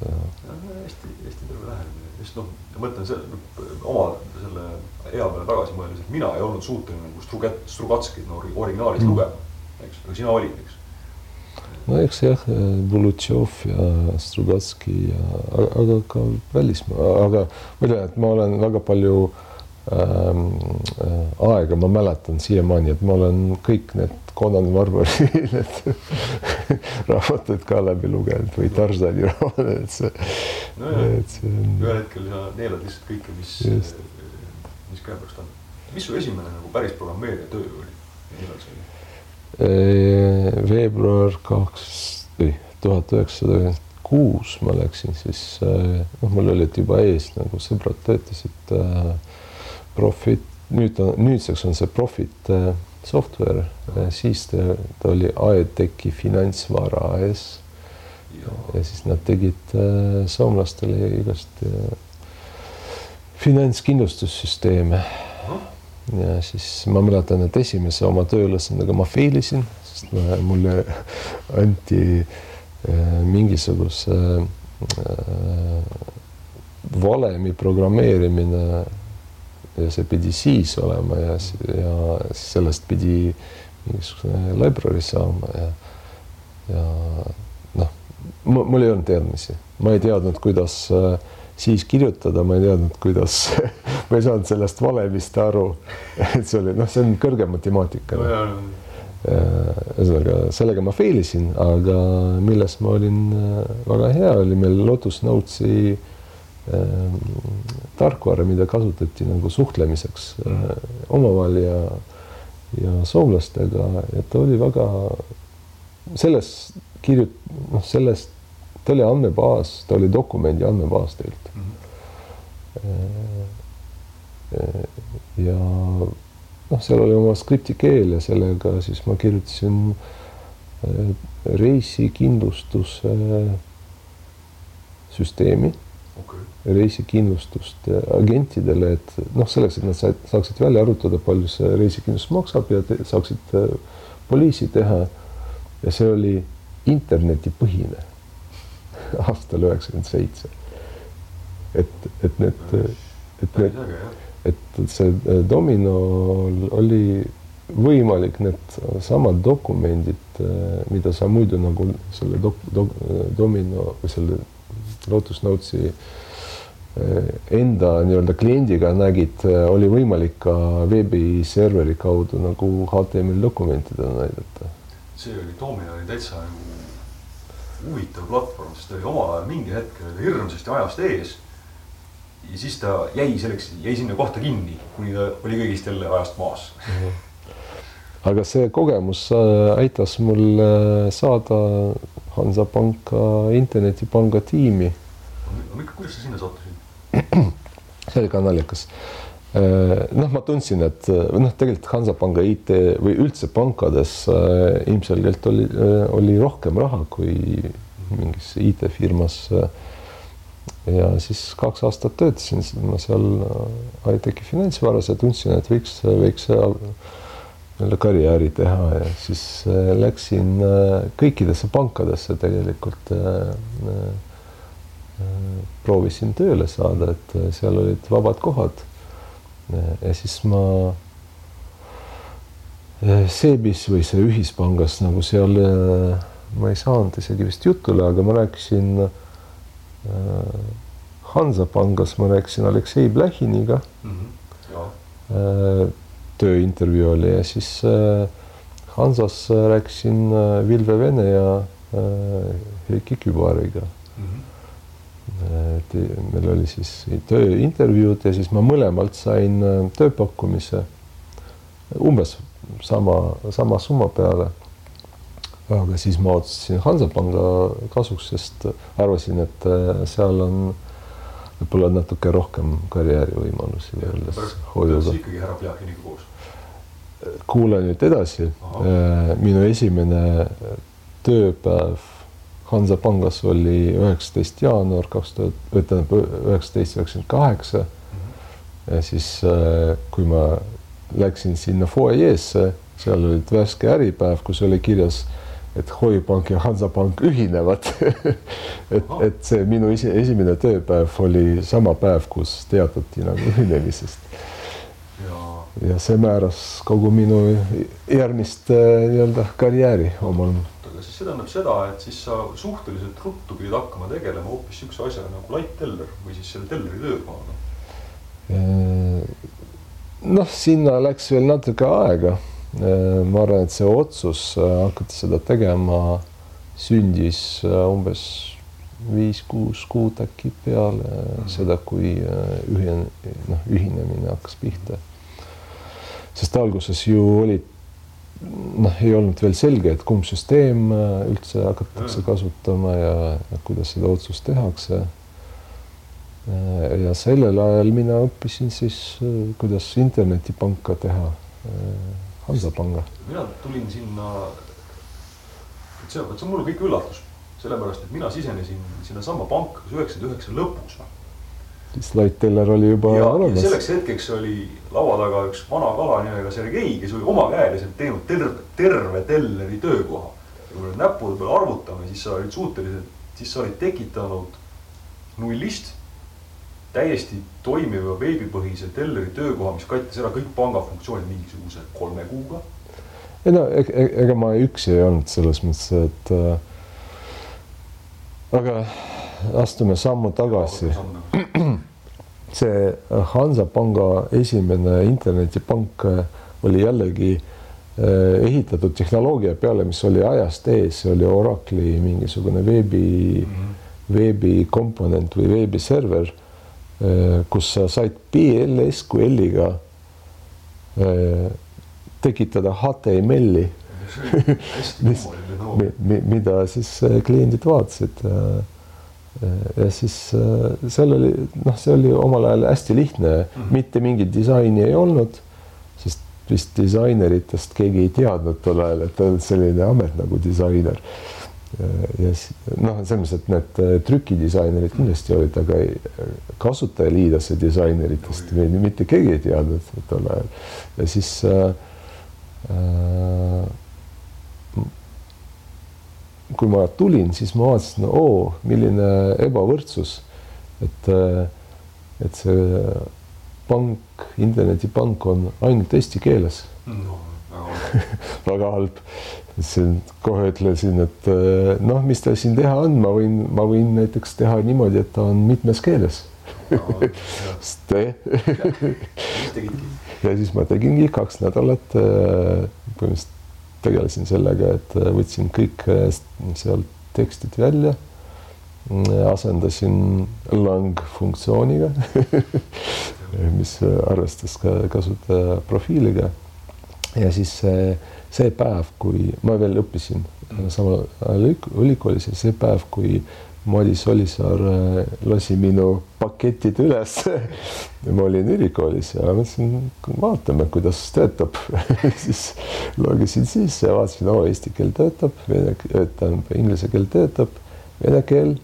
Hästi, hästi terve lähenemine, just noh, ma mõtlen selle, oma selle ea peale tagasi mõeldes, et mina ei olnud suuteline nagu Strugat-, Strugatskit no, originaalis mm. lugema, eks, aga sina olid, eks. No eks jah, Bulutšov ja Strugatski ja, aga ka välismaa, aga ma ütlen, et ma olen väga palju äh, Ähm, äh, aega ma mäletan siiamaani, et ma olen kõik need Conan Barbari need raamatud ka läbi lugenud või Tarzani raamatud, et see no. et see on. ühel hetkel sa neelad lihtsalt kõike, mis, mis käepärast on. mis su esimene nagu päris programmeerija töö oli millal see oli? Veebruar kaks, või tuhat üheksasada üheksakümmend kuus ma läksin siis, noh, mul olid juba ees nagu sõbrad töötasid äh, Profit, nüüd on, nüüdseks on see Profit äh, software, äh, siis ta, ta oli Aetechi finantsvara AS. ja siis nad tegid äh, soomlastele igast finantskindlustussüsteeme. ja siis ma mäletan, et esimese oma tööülesandega ma fail isin, sest ma, mulle anti mingisuguse valemi programmeerimine ja see pidi siis olema ja, ja sellest pidi mingisugune library saama ja, ja noh, mul ei olnud teadmisi, ma ei teadnud, kuidas äh, siis kirjutada, ma ei teadnud, kuidas ma ei saanud sellest valemist aru. et see oli noh, see on kõrgem matemaatika no,. ühesõnaga sellega ma fail isin, aga milles ma olin äh, väga hea, oli meil Lotus Notesi Ehm, tarkvara, mida kasutati nagu suhtlemiseks äh, omavahel ja, ja soomlastega, et ta oli väga selles kirjut-, noh, sellest, ta oli andmebaas, ta oli dokumendi andmebaas tegelikult mm. -hmm. ja noh, seal oli oma skripti keel ja sellega siis ma kirjutasin reisikindlustuse süsteemi okay reisikindlustust agentidele, et noh, selleks, et nad said, saaksid välja arvutada, palju see reisikindlustus maksab ja te, saaksid äh, poliisi teha. ja see oli internetipõhine aastal üheksakümmend seitse. et, et need, et need, et see äh, Dominol oli võimalik need samad dokumendid, äh, mida sa muidu nagu selle dok-, dok, Domino või selle Lotus Notesi Eh, enda nii-öelda kliendiga nägid, eh, oli võimalik ka veebiserveri kaudu nagu HTML dokumentidena näidata. see oli, Domino oli täitsa nagu huvitav platvorm, sest ta oli omal ajal mingi hetk hirmsasti ajast ees. ja siis ta jäi selleks, jäi sinna kohta kinni, kuni ta oli kõigist jälle ajast maas aga see kogemus äh, aitas mul äh, saada Hansapanka internetipanga tiimi. kuidas sa sinna sattusid? see oli ka naljakas. Äh, noh, ma tundsin, et noh, tegelikult Hansapanga IT või üldse pankades äh, ilmselgelt oli, äh, oli rohkem raha kui mingis IT-firmas. ja siis kaks aastat töötasin ma seal high-tech'i finantsvaras ja tundsin, et võiks, võiks nii-öelda karjääri teha ja siis läksin kõikidesse pankadesse tegelikult proovisin tööle saada, et äh, seal olid vabad kohad. ja siis ma äh, Seebis või see ühispangas nagu seal äh, ma ei saanud isegi vist jutule, aga ma rääkisin äh, Hansapangas, ma rääkisin Aleksei Plähiniga mm. -hmm. Tööintervjuu oli ja siis Hansas rääkisin Vilve Vene ja Heiki Kübariga mm. -hmm. et meil oli siis tööintervjuud ja siis ma mõlemalt sain tööpakkumise umbes sama, sama summa peale. aga siis ma otsustasin Hansapanga kasuks, sest arvasin, et äh, seal on võib-olla natuke rohkem karjäärivõimalusi võrreldes hoiuga. ikkagi härra Pljahiniga koos? kuule nüüd edasi. Äh, minu esimene tööpäev Hansapangas oli üheksateist jaanuar kaks tuhat, tähendab üheksateist üheksakümmend kaheksa. Mhm. ja siis, äh, kui ma läksin sinna fuajeesse, seal olid värske Äripäev, kus oli kirjas, et Hoiupank ja Hansapank ühinevad et, et see minu isi, esimene tööpäev oli sama päev, kus teatati nagu ühinemisest. ja see määras kogu minu järgmist äh, nii-öelda karjääri omal. aga siis see tähendab seda, et siis sa suhteliselt ruttu pidid hakkama tegelema hoopis niisuguse asjaga nagu Light Teller või siis selle telleri töökohaga äh, noh, sinna läks veel natuke aega. Äh, ma arvan, et see otsus äh, hakata seda tegema sündis äh, umbes viis-kuus kuud äkki peale mm. seda, kui ühine, noh, ühinemine hakkas pihta. sest alguses ju olid, noh, ei olnud veel selge, et kumb süsteem üldse hakatakse mm. kasutama ja, kuidas seda otsust tehakse ja sellel ajal mina õppisin siis, kuidas internetipanka teha, Hansapanga. mina tulin sinna, et see, vot see on mulle kõik üllatus, sellepärast et mina sisenesin sinnasamma panka kas üheksakümne üheksa lõpus. siis Light Teller oli juba olemas. selleks hetkeks oli laua taga üks vana kala nimega Sergei, kes oli omakäeliselt teinud terve, terve telleri töökoha. ja kui me näppude peal arvutame, siis sa olid suutelised, siis sa olid tekitanud nullist täiesti toimiva veebipõhise telleri töökoha, mis kattis ära kõik panga funktsioonid mingisuguse kolme kuuga. ei no e-, e-, ega ma üksi ei olnud selles mõttes, et äh, aga astume sammu tagasi. see Hansapanga esimene internetipank äh, oli jällegi äh, ehitatud tehnoloogia peale, mis oli ajast ees, see oli Oracle'i mingisugune veebi mm, -hmm. veebikomponent või veebiserver kus sa said PLSQL-iga äh, tekitada HTML-i mida siis äh, kliendid vaatasid. ja siis seal oli, noh, see oli omal ajal hästi lihtne mm, -hmm. mitte mingit disaini ei olnud, sest vist disaineritest keegi ei teadnud tol ajal, et on selline amet nagu disainer ja noh, selles mõttes, et need äh, trükidisainerid kindlasti olid, aga kasutajaliidese disaineritest või mitte keegi ei teadnud tol ajal. ja siis äh, äh, kui ma tulin, siis ma vaatasin, oo, milline ebavõrdsus, et, äh, et see pank, internetipank on ainult eesti keeles no,. väga halb siin kohe ütlesin, et eh, noh, mis tal siin teha on, ma võin, ma võin näiteks teha niimoodi, et ta on mitmes keeles. Sest ja siis ma tegingi kaks nädalat, eh, põhimõtteliselt tegelesin sellega, et eh, võtsin kõik sealt tekstid välja, asendasin lang funktsiooniga mis arvestas ka kasutaja profiiliga ja siis äh, see päev, kui ma veel õppisin samal ajal ülikoolis ja see päev, kui Madis Olisaar äh, lasi minu paketid üles ma olin ülikoolis ja mõtlesin, vaatame, kuidas töötab. Siis logisin sisse ja vaatasin, oo, eesti keel töötab, vene, tähendab inglise keel töötab, vene keel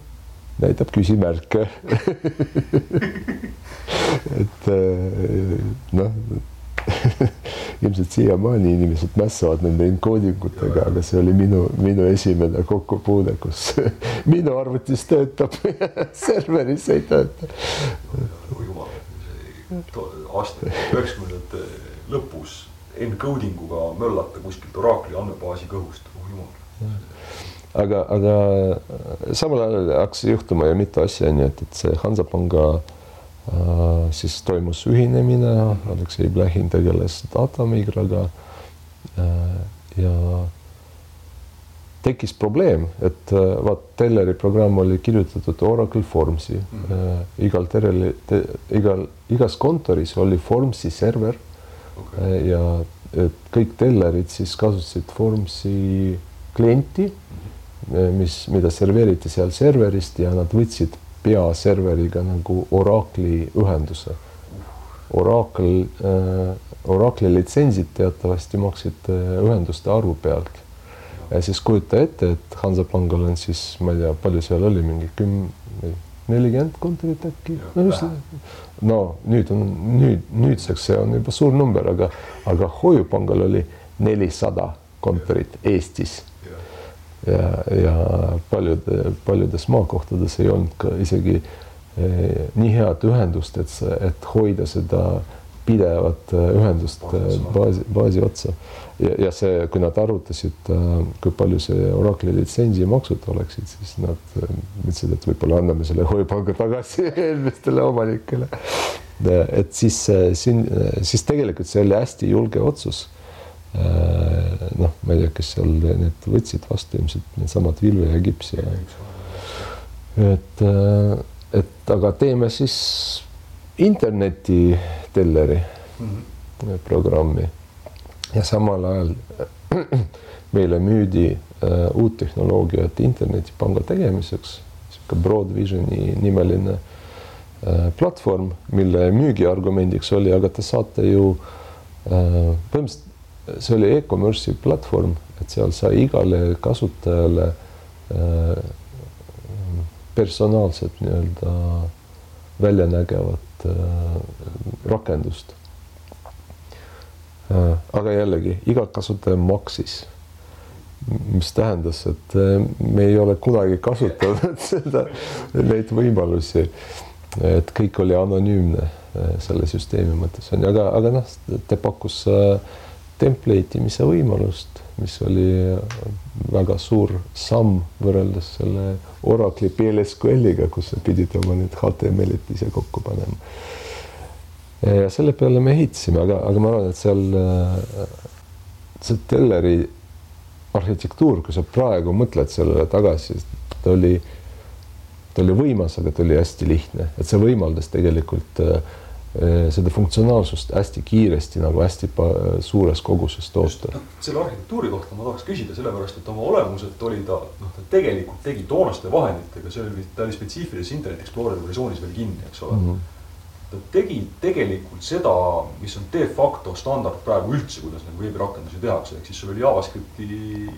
näitab küsimärke. Et noh ilmselt siiamaani inimesed mässavad nende enkoodingutega, aga see oli minu, minu esimene kokkupuude, kus minu arvutis töötab serveris ei tööta. aasta üheksakümnendate lõpus encoding uga möllata kuskilt Oracle'i andmebaasi kõhust, oh jumal. aga, aga samal ajal hakkas juhtuma ju mitu asja, onju, et, et see Hansapanga äh, siis toimus ühinemine, Aleksei Blehhin tegeles datamigraga äh, ja tekkis probleem, et vaat Telleri programm oli kirjutatud Oracle Formsi mm. -hmm. igal Terreli te,, igal, igas kontoris oli Formsi server okay. ja et kõik tellerid siis kasutasid Formsi klienti mm, -hmm. mis, mida serveeriti seal serverist ja nad võtsid peaserveriga nagu Oracle'i ühenduse. Oracle äh,, Oracle'i litsentsid teatavasti maksid äh, ühenduste arvu pealt. ja siis kujuta ette, et Hansapangal on siis, ma ei tea, palju seal oli, mingi küm-, nelikümmend kontorit äkki. no nüüd on nüüd nüüdseks see on juba suur number, aga, aga Hoiupangal oli nelisada kontorit Eestis. Ja, ja paljude, paljudes maakohtades ei olnud ka isegi eh, nii head ühendust, et, et hoida seda pidevat eh, ühendust eh, baasi, baasi otsa ja, ja see, kui nad arvutasid, kui palju see Oracle'i litsentsi maksud oleksid, siis nad mõtlesid, et võib-olla anname selle hoiupanga tagasi eelmistele omanikele. et siis siin, siis tegelikult see oli hästi julge otsus. Äh, noh, ma ei tea, kes seal need võtsid vastu ilmselt needsamad Vilve ja Gips ja et, et aga teeme siis internetitelleri mm -hmm. programmi. Ja samal ajal meile müüdi äh, uut tehnoloogiat internetipanga tegemiseks, niisugune Broadvisioni nimeline äh, platvorm, mille müügiargumendiks oli, aga te saate ju äh, põhimõtteliselt see oli e-commerce'i platvorm, et seal sai igale kasutajale äh, personaalset nii-öelda väljanägevat äh, rakendust Äh, aga jällegi iga kasutaja maksis. mis tähendas, et äh, me ei ole kunagi kasutanud seda, neid võimalusi. et kõik oli anonüümne äh, selle süsteemi mõttes on ju, aga, aga noh, ta pakkus template imise võimalust, mis oli väga suur samm võrreldes selle Oracle'i PLSQL-iga, kus sa pidid oma need HTML-id ise kokku panema. Ja selle peale me ehitasime, aga, aga ma arvan, et seal see Telleri arhitektuur, kui sa praegu mõtled sellele tagasi, ta oli, ta oli võimas, aga ta oli hästi lihtne, et see võimaldas tegelikult äh, seda funktsionaalsust hästi kiiresti nagu hästi suures koguses toota. Noh, selle arhitektuuri kohta ma tahaks küsida, sellepärast et oma olemuselt oli ta, noh, ta tegelikult tegi toonaste vahenditega, see oli, ta oli spetsiifilises Internet Explorer versioonis veel kinni, eks ole mm. -hmm ta tegi tegelikult seda, mis on de facto standard praegu üldse, kuidas nagu veebirakendusi tehakse, ehk siis sul oli JavaScripti,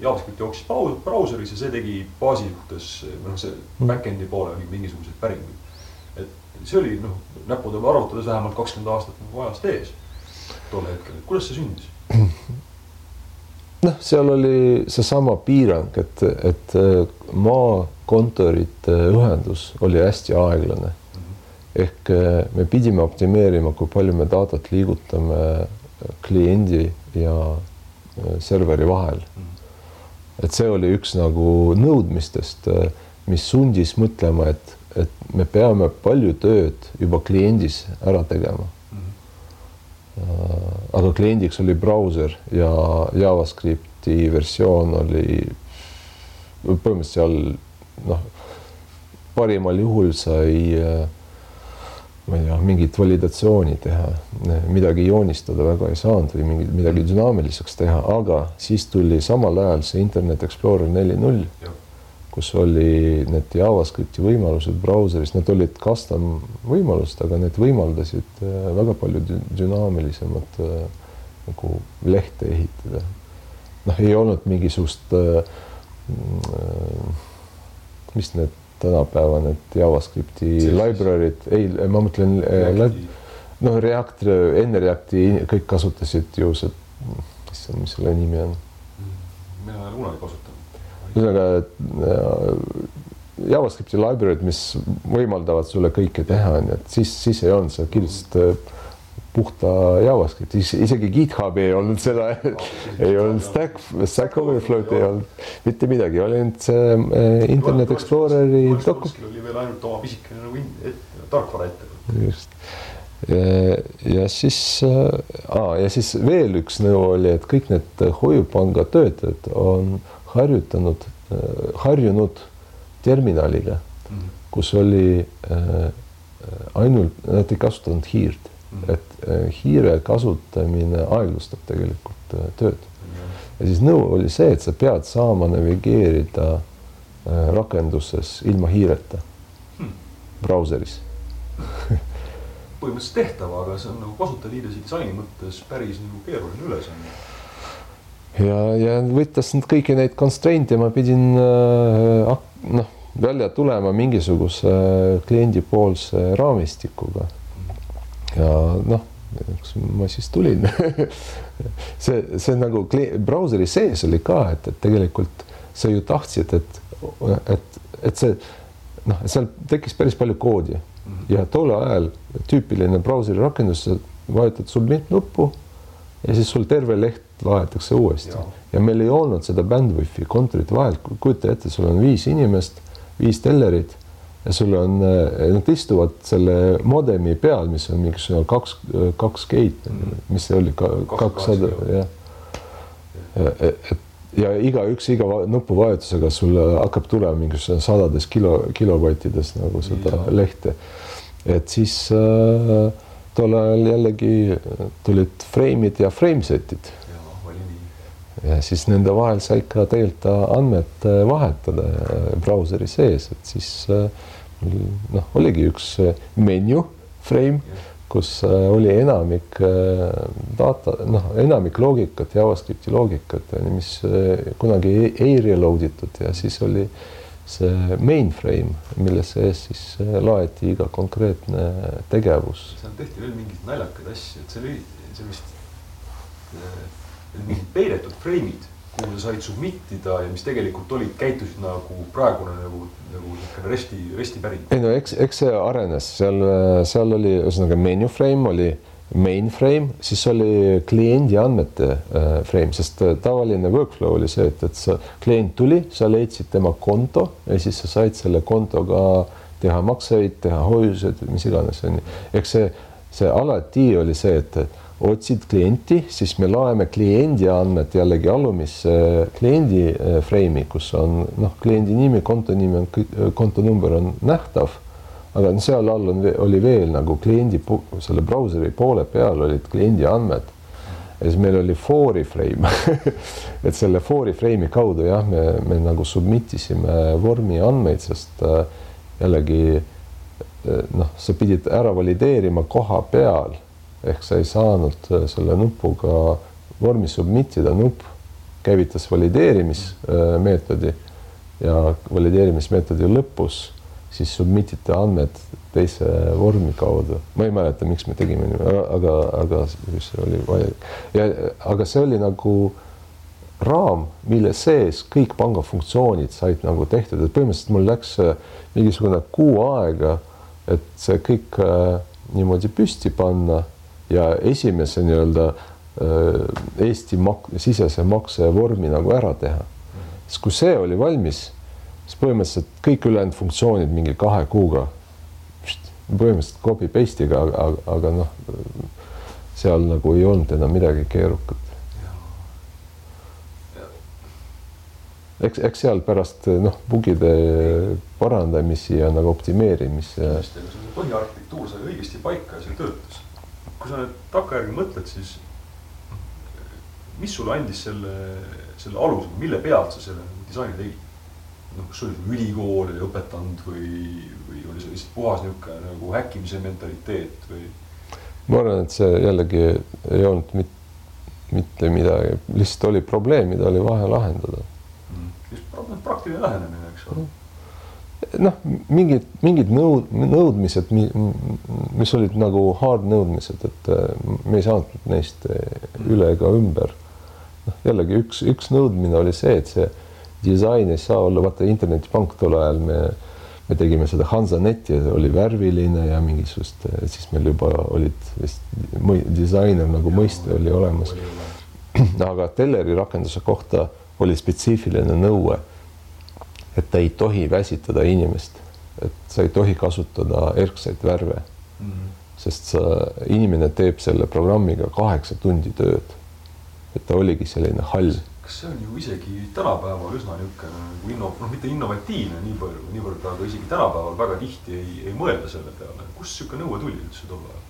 JavaScript jooksis brauseris ja see tegi baasi suhtes, või noh, see mm. back-end'i poole oli mingisuguseid päringuid. Et see oli noh, näppude arvutades vähemalt kakskümmend aastat nagu ajast ees tol hetkel, et kuidas see sündis? noh, seal oli seesama piirang, et, et maakontorite ühendus oli hästi aeglane ehk eh, me pidime optimeerima, kui palju me datat liigutame kliendi ja serveri vahel. et see oli üks nagu nõudmistest, mis sundis mõtlema, et, et me peame palju tööd juba kliendis ära tegema. aga kliendiks oli brauser ja JavaScripti versioon oli põhimõtteliselt seal noh, parimal juhul sai ma ei tea, mingit validatsiooni teha, midagi joonistada väga ei saanud või mingit midagi mm. dünaamiliseks teha, aga siis tuli samal ajal see Internet Explorer neli null, kus oli need JavaScripti võimalused brauseris, need olid custom võimalused, aga need võimaldasid äh, väga palju dünaamilisemat äh, nagu lehte ehitada. noh, ei olnud mingisugust, äh, mis need tänapäeva need JavaScripti library'd, ei, ma mõtlen noh, React, enne Reacti kõik kasutasid ju see, issand, mis selle nimi on? mina ei ole kunagi kasutanud. Ühesõnaga äh, JavaScripti library'd, mis võimaldavad sulle kõike teha, onju, et siis, siis ei olnud, sa kirjutasid äh, puhta JavaScripti, isegi GitHubi ei olnud seda, ei olnud Stack, Stack Overflow'd ei olnud mitte midagi, oli ainult see äh, Internet Exploreri doku-. oli veel ainult oma pisikene nagu tarkvara ettevõte. just ja, siis äh,, ja siis veel üks nõu oli, et kõik need hoiupanga töötajad on harjutanud äh,, harjunud terminaliga -hmm. kus oli äh, ainult, nad ei kasutanud hiirt -hmm. et äh, hiire kasutamine aeglustab tegelikult tööd. -hmm. ja siis nõu oli see, et sa pead saama navigeerida rakenduses ilma hiireta hmm. brauseris põhimõtteliselt tehtav, aga see on nagu kasutajaliidese disaini mõttes päris nagu keeruline ülesanne. Ja, ja võttes nüüd kõiki neid constraint'e ma pidin äh, noh, välja tulema mingisuguse kliendipoolse raamistikuga. ja noh, eks ma siis tulin see, see nagu brauseri sees oli ka, et, et tegelikult sa ju tahtsid, et, et, et see noh, seal tekkis päris palju koodi ja tol ajal tüüpiline brauseri rakendus, vajutad submit nuppu ja siis sul terve leht laetakse uuesti ja. ja meil ei olnud seda bandwidth'i kontorite vahel, kujuta ette, sul on viis inimest, viis tellerit ja sul on, eh, nad istuvad selle modemi peal, mis on mingisugune kaks, kaks gate, mis see oli, kakssada, jah. et ja igaüks iga nupuvajutusega sul hakkab tulema mingisugune sadades kilo, kilobatides nagu seda ja. lehte. et siis äh, tol ajal jällegi tulid freimid ja frameset'id. ja siis nende vahel sai ikka tegelikult andmed äh, vahetada äh, brauseri sees, et siis äh, noh, oligi üks menü frame kus äh, oli enamik äh, data, noh, enamik loogikat, JavaScripti loogikat, mis äh, kunagi ei, ei reload itud ja siis oli see mainframe, mille sees siis laeti iga konkreetne tegevus. seal tehti veel mingeid naljakaid asju, et see oli, see vist mingid peidetud freimid kuhu sa said submit ida ja mis tegelikult olid, käitusid nagu praegune nagu, nagu niisugune resti, resti päring. ei no eks, eks see arenes, seal, seal oli ühesõnaga menu frame oli mainframe, siis oli kliendi andmete äh, frame, sest äh, tavaline workflow oli see, et, et sa, klient tuli, sa leidsid tema konto ja siis sa said selle kontoga teha makseid, teha hoiused, mis iganes onju. eks see, see alati oli see, et otsid klienti, siis me loeme kliendi andmed jällegi alumisse kliendi eh, frame'i, kus on noh, kliendi nimi, konto nimi on, kontonumber on nähtav. Aga seal all on, oli veel nagu kliendi selle brauseri poole peal olid kliendi andmed. ja siis meil oli for'i frame et selle for'i frame'i kaudu jah, me, me nagu submit isime vormi andmeid, sest äh, jällegi äh, noh, sa pidid ära valideerima koha peal. Ehk sa ei saanud äh, selle nupuga vormi submit ida, nupp käivitas valideerimismeetodi ja valideerimismeetodi lõpus siis submit ite andmed teise vormi kaudu. ma ei mäleta, miks me tegime nii, aga, aga see oli vaja ja aga see oli nagu raam, mille sees kõik panga funktsioonid said nagu tehtud, et põhimõtteliselt mul läks mingisugune kuu aega, et see kõik äh, niimoodi püsti panna ja esimese nii-öelda äh, Eesti mak-, sisese maksevormi nagu ära teha. siis kui see oli valmis, siis põhimõtteliselt kõik ülejäänud funktsioonid mingi kahe kuuga, põhimõtteliselt copy paste'iga, aga, aga, aga noh, seal nagu ei olnud enam midagi keerukat. eks, eks seal pärast noh, bugide parandamisi ja nagu optimeerimisi. põhiarhitektuur sai õigesti paika ja see töötas kui sa nüüd takkajärgi mõtled, siis mis sulle andis selle, selle aluse, mille pealt sa selle disaini tegid? Noh, kas oli ülikool oli õpetanud või, või oli see lihtsalt puhas niisugune nagu häkkimise mentaliteet või? ma arvan, et see jällegi ei olnud mit, mitte midagi, lihtsalt oli probleem, mida oli vaja lahendada mm.. just praktiline lähenemine, eks ole mm noh, mingid, mingid nõud, nõudmised, mis olid nagu hard nõudmised, et äh, me ei saanud neist üle ega ümber. noh, jällegi üks, üks nõudmine oli see, et see disain ei saa olla, vaata internetipank tol ajal me, me me tegime seda Hansanetti ja oli värviline ja mingisugust, siis meil juba olid vist disainer nagu mõiste oli olemas. aga Telleri rakenduse kohta oli spetsiifiline nõue, et ta ei tohi väsitada inimest, et sa ei tohi kasutada erksaid värve mm. -hmm. sest sa, inimene teeb selle programmiga kaheksa tundi tööd. et ta oligi selline hall kas see on ju isegi tänapäeval üsna niisugune nagu inno-, noh, mitte innovatiivne nii palju, niivõrd, aga isegi tänapäeval väga tihti ei, ei mõelda selle peale. kust niisugune nõue tuli üldse tol ajal?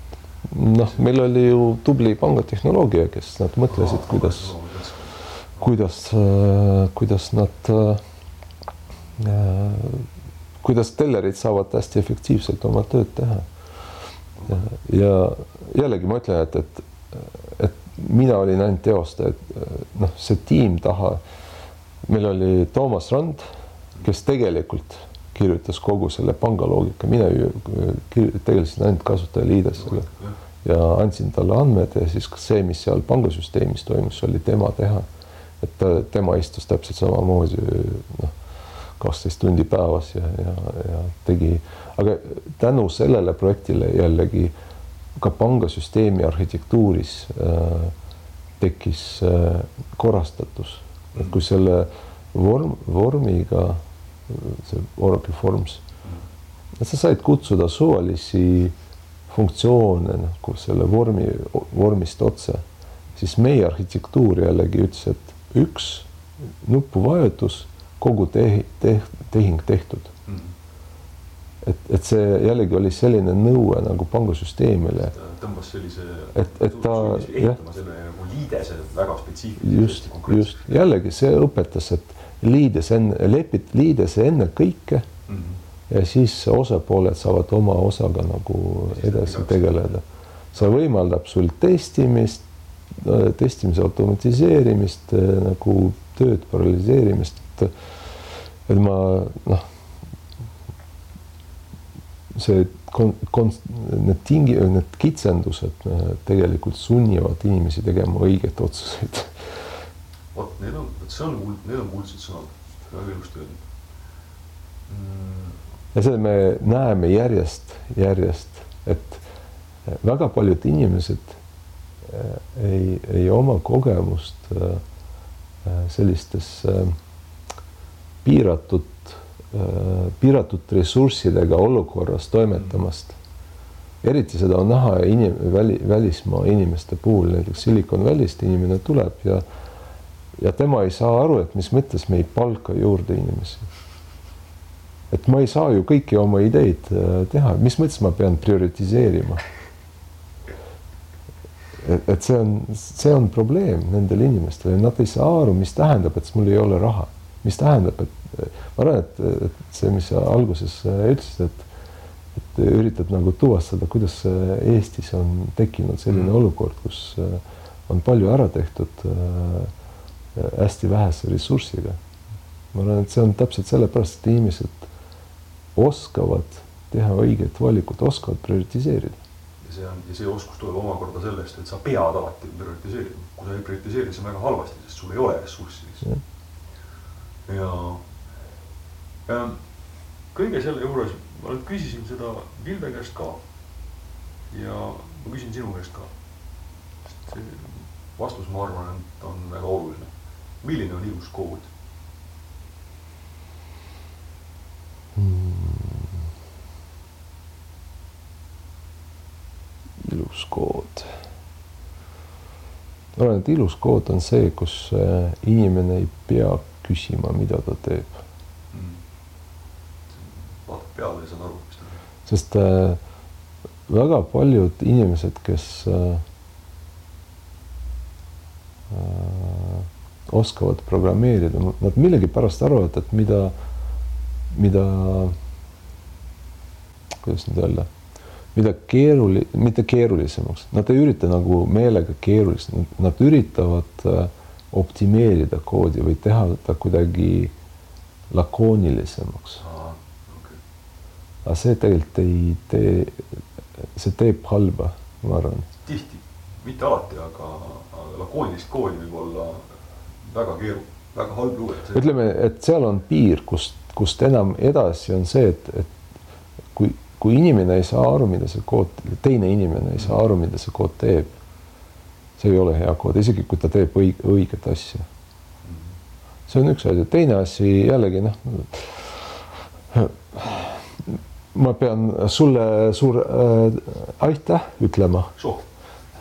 noh, meil oli ju tubli pangatehnoloogia, kes nad mõtlesid, kuidas, kuidas, kuidas nad äh,, kuidas tellerid saavad hästi efektiivselt oma tööd teha. ja jällegi ma ütlen, et, et mina olin ainult teostaja, et noh, see tiim taha, meil oli Toomas Rand, kes tegelikult kirjutas kogu selle pangaloogika, mina ju tegelesin ainult kasutajaliidesega ja andsin talle andmed ja siis see, mis seal pangasüsteemis toimus, oli tema teha. et ta, tema istus täpselt samamoodi noh, kaksteist tundi päevas ja, ja, ja tegi, aga tänu sellele projektile jällegi äh, ka pangasüsteemi arhitektuuris äh, tekkis äh, korrastatus, et kui selle vorm, vormiga, see Oracle Forms, et sa said kutsuda suvalisi funktsioone nagu selle vormi, vormist otse, siis meie arhitektuur jällegi ütles, et üks nupuvajutus, kogu tehi, te, tehing tehtud et, et see jällegi oli selline nõue nagu pangasüsteemile. tõmbas sellise. et, et ta jah. selle nagu liidese väga spetsiifilise. just, just jällegi see õpetas, et liides enne, lepid liidese enne kõike mm. -hmm. ja siis osapooled saavad oma osaga nagu edasi tegeleda. see võimaldab sul testimist, testimise automatiseerimist nagu tööd paralliseerimist. et ma noh see kon-, kon-, need tingi-, need kitsendused äh, tegelikult sunnivad inimesi tegema õigeid otsuseid. vot need on, see on need on kuldsed sõnad, väga ilusti öeldud mm.. ja seda me näeme järjest, järjest, et äh, väga paljud inimesed äh, ei, ei oma kogemust sellistes piiratud Äh, piiratud ressurssidega olukorras toimetamast. eriti seda on näha inim-, väli, välismaa inimeste puhul, näiteks Silicon Valley'st inimene tuleb ja ja tema ei saa aru, et mis mõttes me ei palka juurde inimesi. et ma ei saa ju kõiki oma ideid äh, teha, mis mõttes ma pean prioritiseerima? et, et see on, see on probleem nendel inimestel, nad ei saa aru, mis tähendab, et mul ei ole raha, mis tähendab, et ma arvan, et, et see, mis sa alguses äh, ütlesid, et et üritad nagu tuvastada, kuidas äh, Eestis on tekkinud selline mm. olukord, kus äh, on palju ära tehtud hästi vähese ressursiga. ma arvan, et see on täpselt sellepärast, et inimesed oskavad teha õiget valikut, oskavad prioritiseerida. ja see on, ja see oskus tuleb omakorda sellest, et sa pead alati prioritiseerima. kui sa ei prioritiseeri, siis on väga halvasti, sest sul ei ole ressurssi siis. ja kõige selle juures ma nüüd küsisin seda Vilde käest ka. ja ma küsin sinu käest ka. see vastus, ma arvan, et on väga oluline. milline on ilus kood hmm.? ilus kood. ma arvan, et ilus kood on see, kus äh, inimene ei pea küsima, mida ta teeb peale ja saad aru, mis ta teeb. sest äh, väga paljud inimesed, kes äh, äh, oskavad programmeerida, nad millegipärast arvavad, et mida, mida, kuidas nüüd öelda, mida keeruli-, mitte keerulisemaks, nad ei ürita nagu meelega keerulist, nad üritavad äh, optimeerida koodi või teha ta kuidagi lakoonilisemaks aga see tegelikult ei tee, see teeb halba, ma arvan. tihti, mitte alati, aga, aga lakoonilist koodi võib olla väga keeru-, väga halb lugeda. ütleme, et seal on piir, kust kust enam edasi on see, et, et kui, kui inimene ei saa aru, mida see kood, teine inimene ei saa aru, mida see kood teeb, see ei ole hea kood, isegi kui ta teeb õig, õiget asja. see on üks asi, teine asi jällegi noh, ma pean sulle suur äh, aitäh ütlema Soo.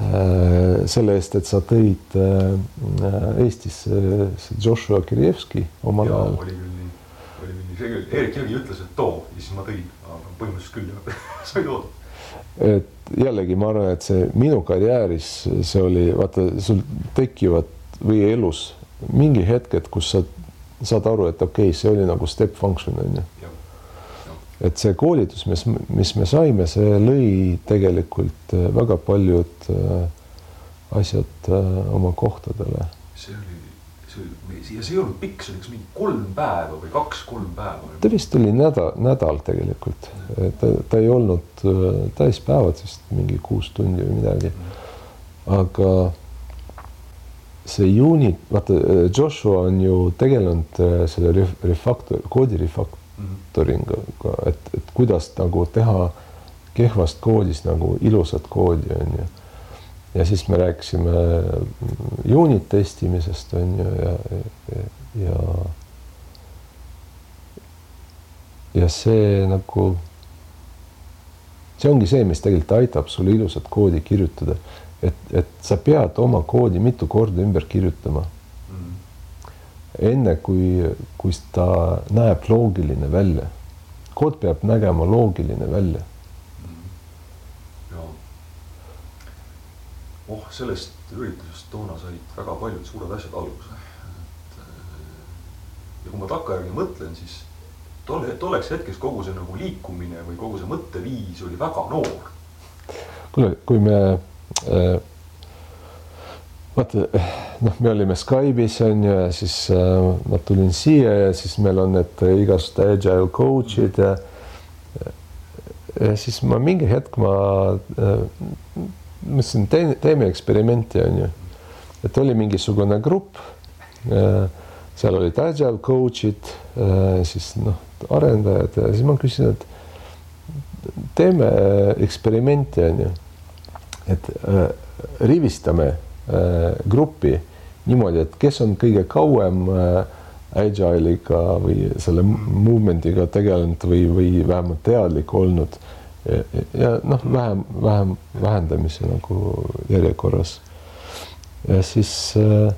äh, selle eest, et sa tõid äh, Eestisse Joshua Kirjevski omal jaa, ajal. oli küll nii, oli küll nii, see küll, Erik Jõgi ütles, et too ja siis ma tõin, aga põhimõtteliselt küll jah, sai toodud. et jällegi ma arvan, et see minu karjääris, see oli, vaata, sul tekivad või elus mingi hetked, kus sa saad aru, et okei okay,, see oli nagu step function on ju. Et see koolitus, mis, mis me saime, see lõi tegelikult äh, väga paljud äh, asjad äh, oma kohtadele. see oli, see oli, ja see ei olnud pikk, see oli kas mingi kolm päeva või kaks-kolm päeva. ta vist oli nädal, nädal tegelikult, ta, ta ei olnud täispäevad, sest mingi kuus tundi või midagi. aga see juuni, vaata Joshua on ju tegelenud selle ref- refaktor, koodi refaktoringuga, et, et kuidas nagu teha kehvast koodist nagu ilusat koodi on ju. ja siis me rääkisime unit testimisest on ju ja, ja, ja ja see nagu, see ongi see, mis tegelikult aitab sul ilusat koodi kirjutada. et, et sa pead oma koodi mitu korda ümber kirjutama. Enne kui, kui ta näeb loogiline välja. kood peab nägema loogiline välja. ja oh, sellest üritusest toona said väga paljud suured asjad alguse. et äh, ja kui ma takkajärgi mõtlen, siis tolle, tolleks hetkeks kogu see nagu liikumine või kogu see mõtteviis oli väga noor. kuule, kui me äh, vaata, noh, me olime Skype'is on ju ja siis äh, ma tulin siia ja siis meil on need igasugused agile coach'id ja ja siis ma mingi hetk ma äh, mõtlesin, teeme, teeme eksperimenti, on ju. et oli mingisugune grupp äh,, seal olid agile coach'id äh,, siis noh, arendajad ja siis ma küsisin, et teeme eksperimenti, on ju. et äh, rivistame äh, gruppi niimoodi, et kes on kõige kauem äh, agile'iga või selle movement'iga tegelenud või, või vähemalt teadlik olnud. ja, ja noh, vähem, vähem vähendamise nagu järjekorras. ja siis äh,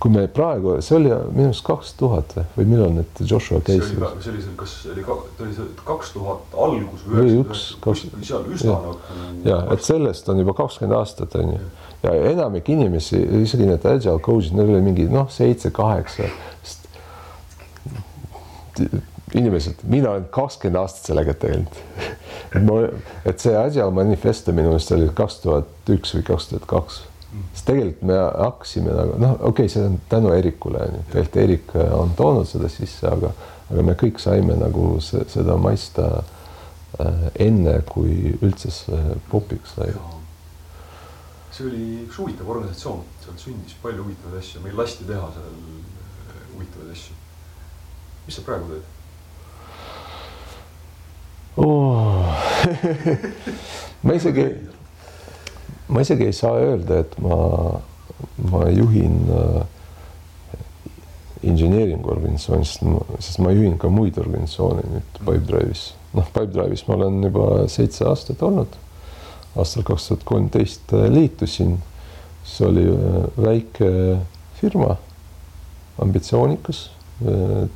kui me praegu, see oli minu arust kaks tuhat või millal need Joshua see käis oli, ka- see oli seal, kas oli, ta oli see kaks tuhat algus Või üheksakümmend, seal üsna nagu. ja et sellest on juba kakskümmend aastat on ju ja enamik inimesi, isegi need agile coach'id, neil oli mingi noh, seitse-kaheksa, inimesed, mina olen kakskümmend aastat sellega tegelenud. et ma, et see agile manifesto minu meelest oli kaks tuhat üks või kaks tuhat kaks. sest tegelikult me hakkasime nagu noh, okei okay,, see on tänu Erikule tegelikult Erik on toonud seda sisse, aga, aga me kõik saime nagu se, seda maista äh, enne, kui üldse see popiks sai. See oli üks huvitav organisatsioon, sealt sündis palju huvitavaid asju, meil lasti teha seal äh, huvitavaid asju. mis sa praegu teed? oh. ma isegi, ma isegi ei saa öelda, et ma, ma juhin äh, inseneeringu organisatsiooni, sest sest ma juhin ka muid organisatsioone nüüd Pipedrive'is. noh, Pipedrive'is ma olen juba seitse aastat olnud. Aastal kaks tuhat kolmteist liitusin, see oli äh, väike firma, ambitsioonikas,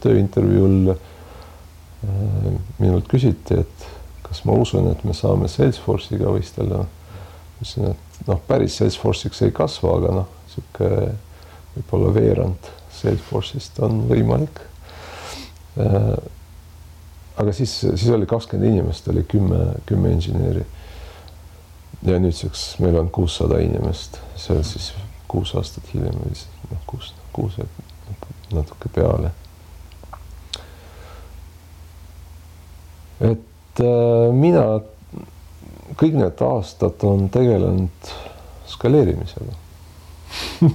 tööintervjuul äh, minult küsiti, et kas ma usun, et me saame Salesforce'iga võistelda. ütlesin, et noh, päris Salesforce'iks ei kasva, aga noh, niisugune võib-olla veerand Salesforce'ist on võimalik. aga siis, siis oli kakskümmend inimest, oli kümme, kümme inseneeri. Ja nüüdseks meil on kuussada inimest, see on siis kuus aastat hiljem või noh, kuus, kuus natuke peale. et äh, mina kõik need aastad on tegelenud skaleerimisega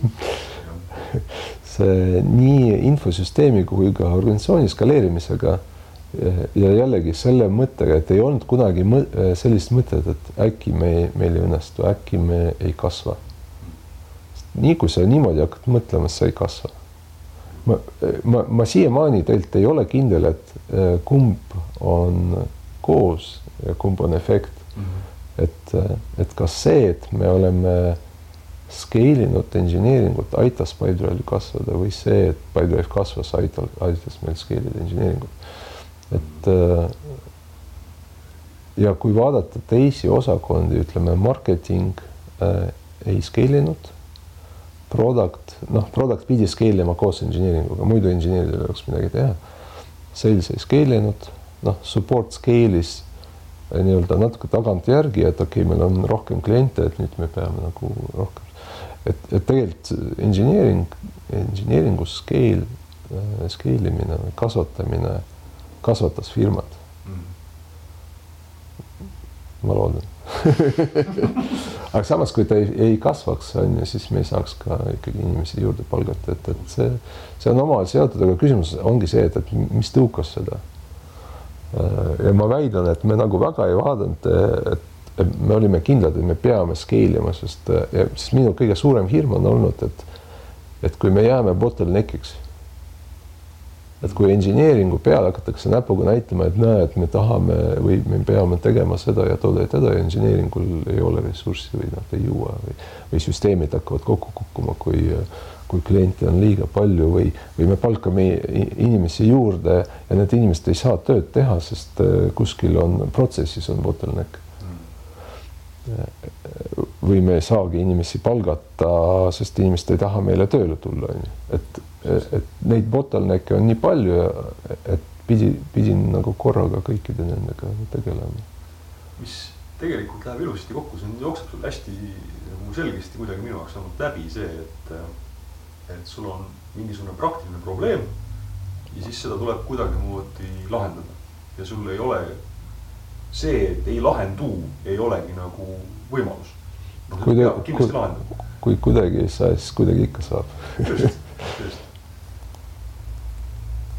see nii infosüsteemi kui ka organisatsiooni skaleerimisega ja jällegi selle mõttega, et ei olnud kunagi mõ sellist mõtet, et äkki me, meil ei õnnestu, äkki me ei kasva. nii kui sa niimoodi hakkad mõtlema, sa ei kasva. ma, ma, ma siiamaani tegelikult ei ole kindel, et eh, kumb on koos ja kumb on efekt mm. -hmm. et, eh, et kas see, et me oleme scale inud engineering ut aitas Pipedrive'il kasvada või see, et Pipedrive kasvas, aitas meil scale ida engineering ut et äh, ja kui vaadata teisi osakondi, ütleme marketing äh, ei scale inud, product, noh, product pidi scale ima koos engineering uga, muidu engineer'il ei oleks midagi teha. Sales ei scale inud, noh, support scale'is äh, nii-öelda natuke tagantjärgi, et okei okay,, meil on rohkem kliente, et nüüd me peame nagu rohkem, et, et tegelikult engineering, engineering'u scale, äh, scale imine, kasvatamine kasvatas firmat mm.. ma loodan aga samas, kui ta ei, ei kasvaks, on ju, siis me ei saaks ka ikkagi inimesi juurde palgata, et, et see, see on omavahel seotud, aga küsimus ongi see, et, et mis tõukas seda. ja ma väidan, et me nagu väga ei vaadanud, et me olime kindlad, et me peame scale ima, sest, sest minu kõige suurem hirm on olnud, et, et kui me jääme bottleneck'iks et kui engineering'u peale hakatakse näpuga näitama, et näed, me tahame või me peame tegema seda ja toda ja teda ja engineering'ul ei ole ressurssi või nad ei jõua või, või süsteemid hakkavad kokku kukkuma, kui, kui kliente on liiga palju või, või me palkame inimesi juurde ja need inimesed ei saa tööd teha, sest äh, kuskil on protsessis on bottleneck. Või me ei saagi inimesi palgata, sest inimesed ei taha meile tööle tulla, on ju, et et neid bottleneck'e on nii palju et pidi, pidin nagu korraga kõikide nendega tegelema. mis tegelikult läheb ilusasti kokku, see on, jookseb sul hästi nagu selgesti kuidagi minu jaoks olnud läbi see, et, et sul on mingisugune praktiline probleem ja siis seda tuleb kuidagimoodi lahendada. ja sul ei ole see, et ei lahendu, ei olegi nagu võimalus. kindlasti lahendada. kui kuidagi ei saa, siis kuidagi ikka saab. just, just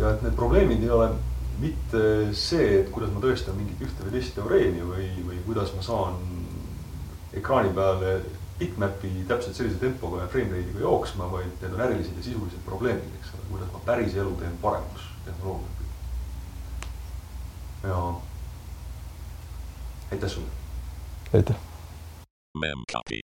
ja et need probleemid ei ole mitte see, et kuidas ma tõestan mingit ühte või teist teoreemi või, või kuidas ma saan ekraani peale bitmap'i täpselt sellise tempoga ja frame rate'iga jooksma, vaid need on ärilised ja sisulised probleemid, eks ole, kuidas ma päris elu teen paremaks tehnoloogiaga. ja aitäh sulle. aitäh. Memcopy.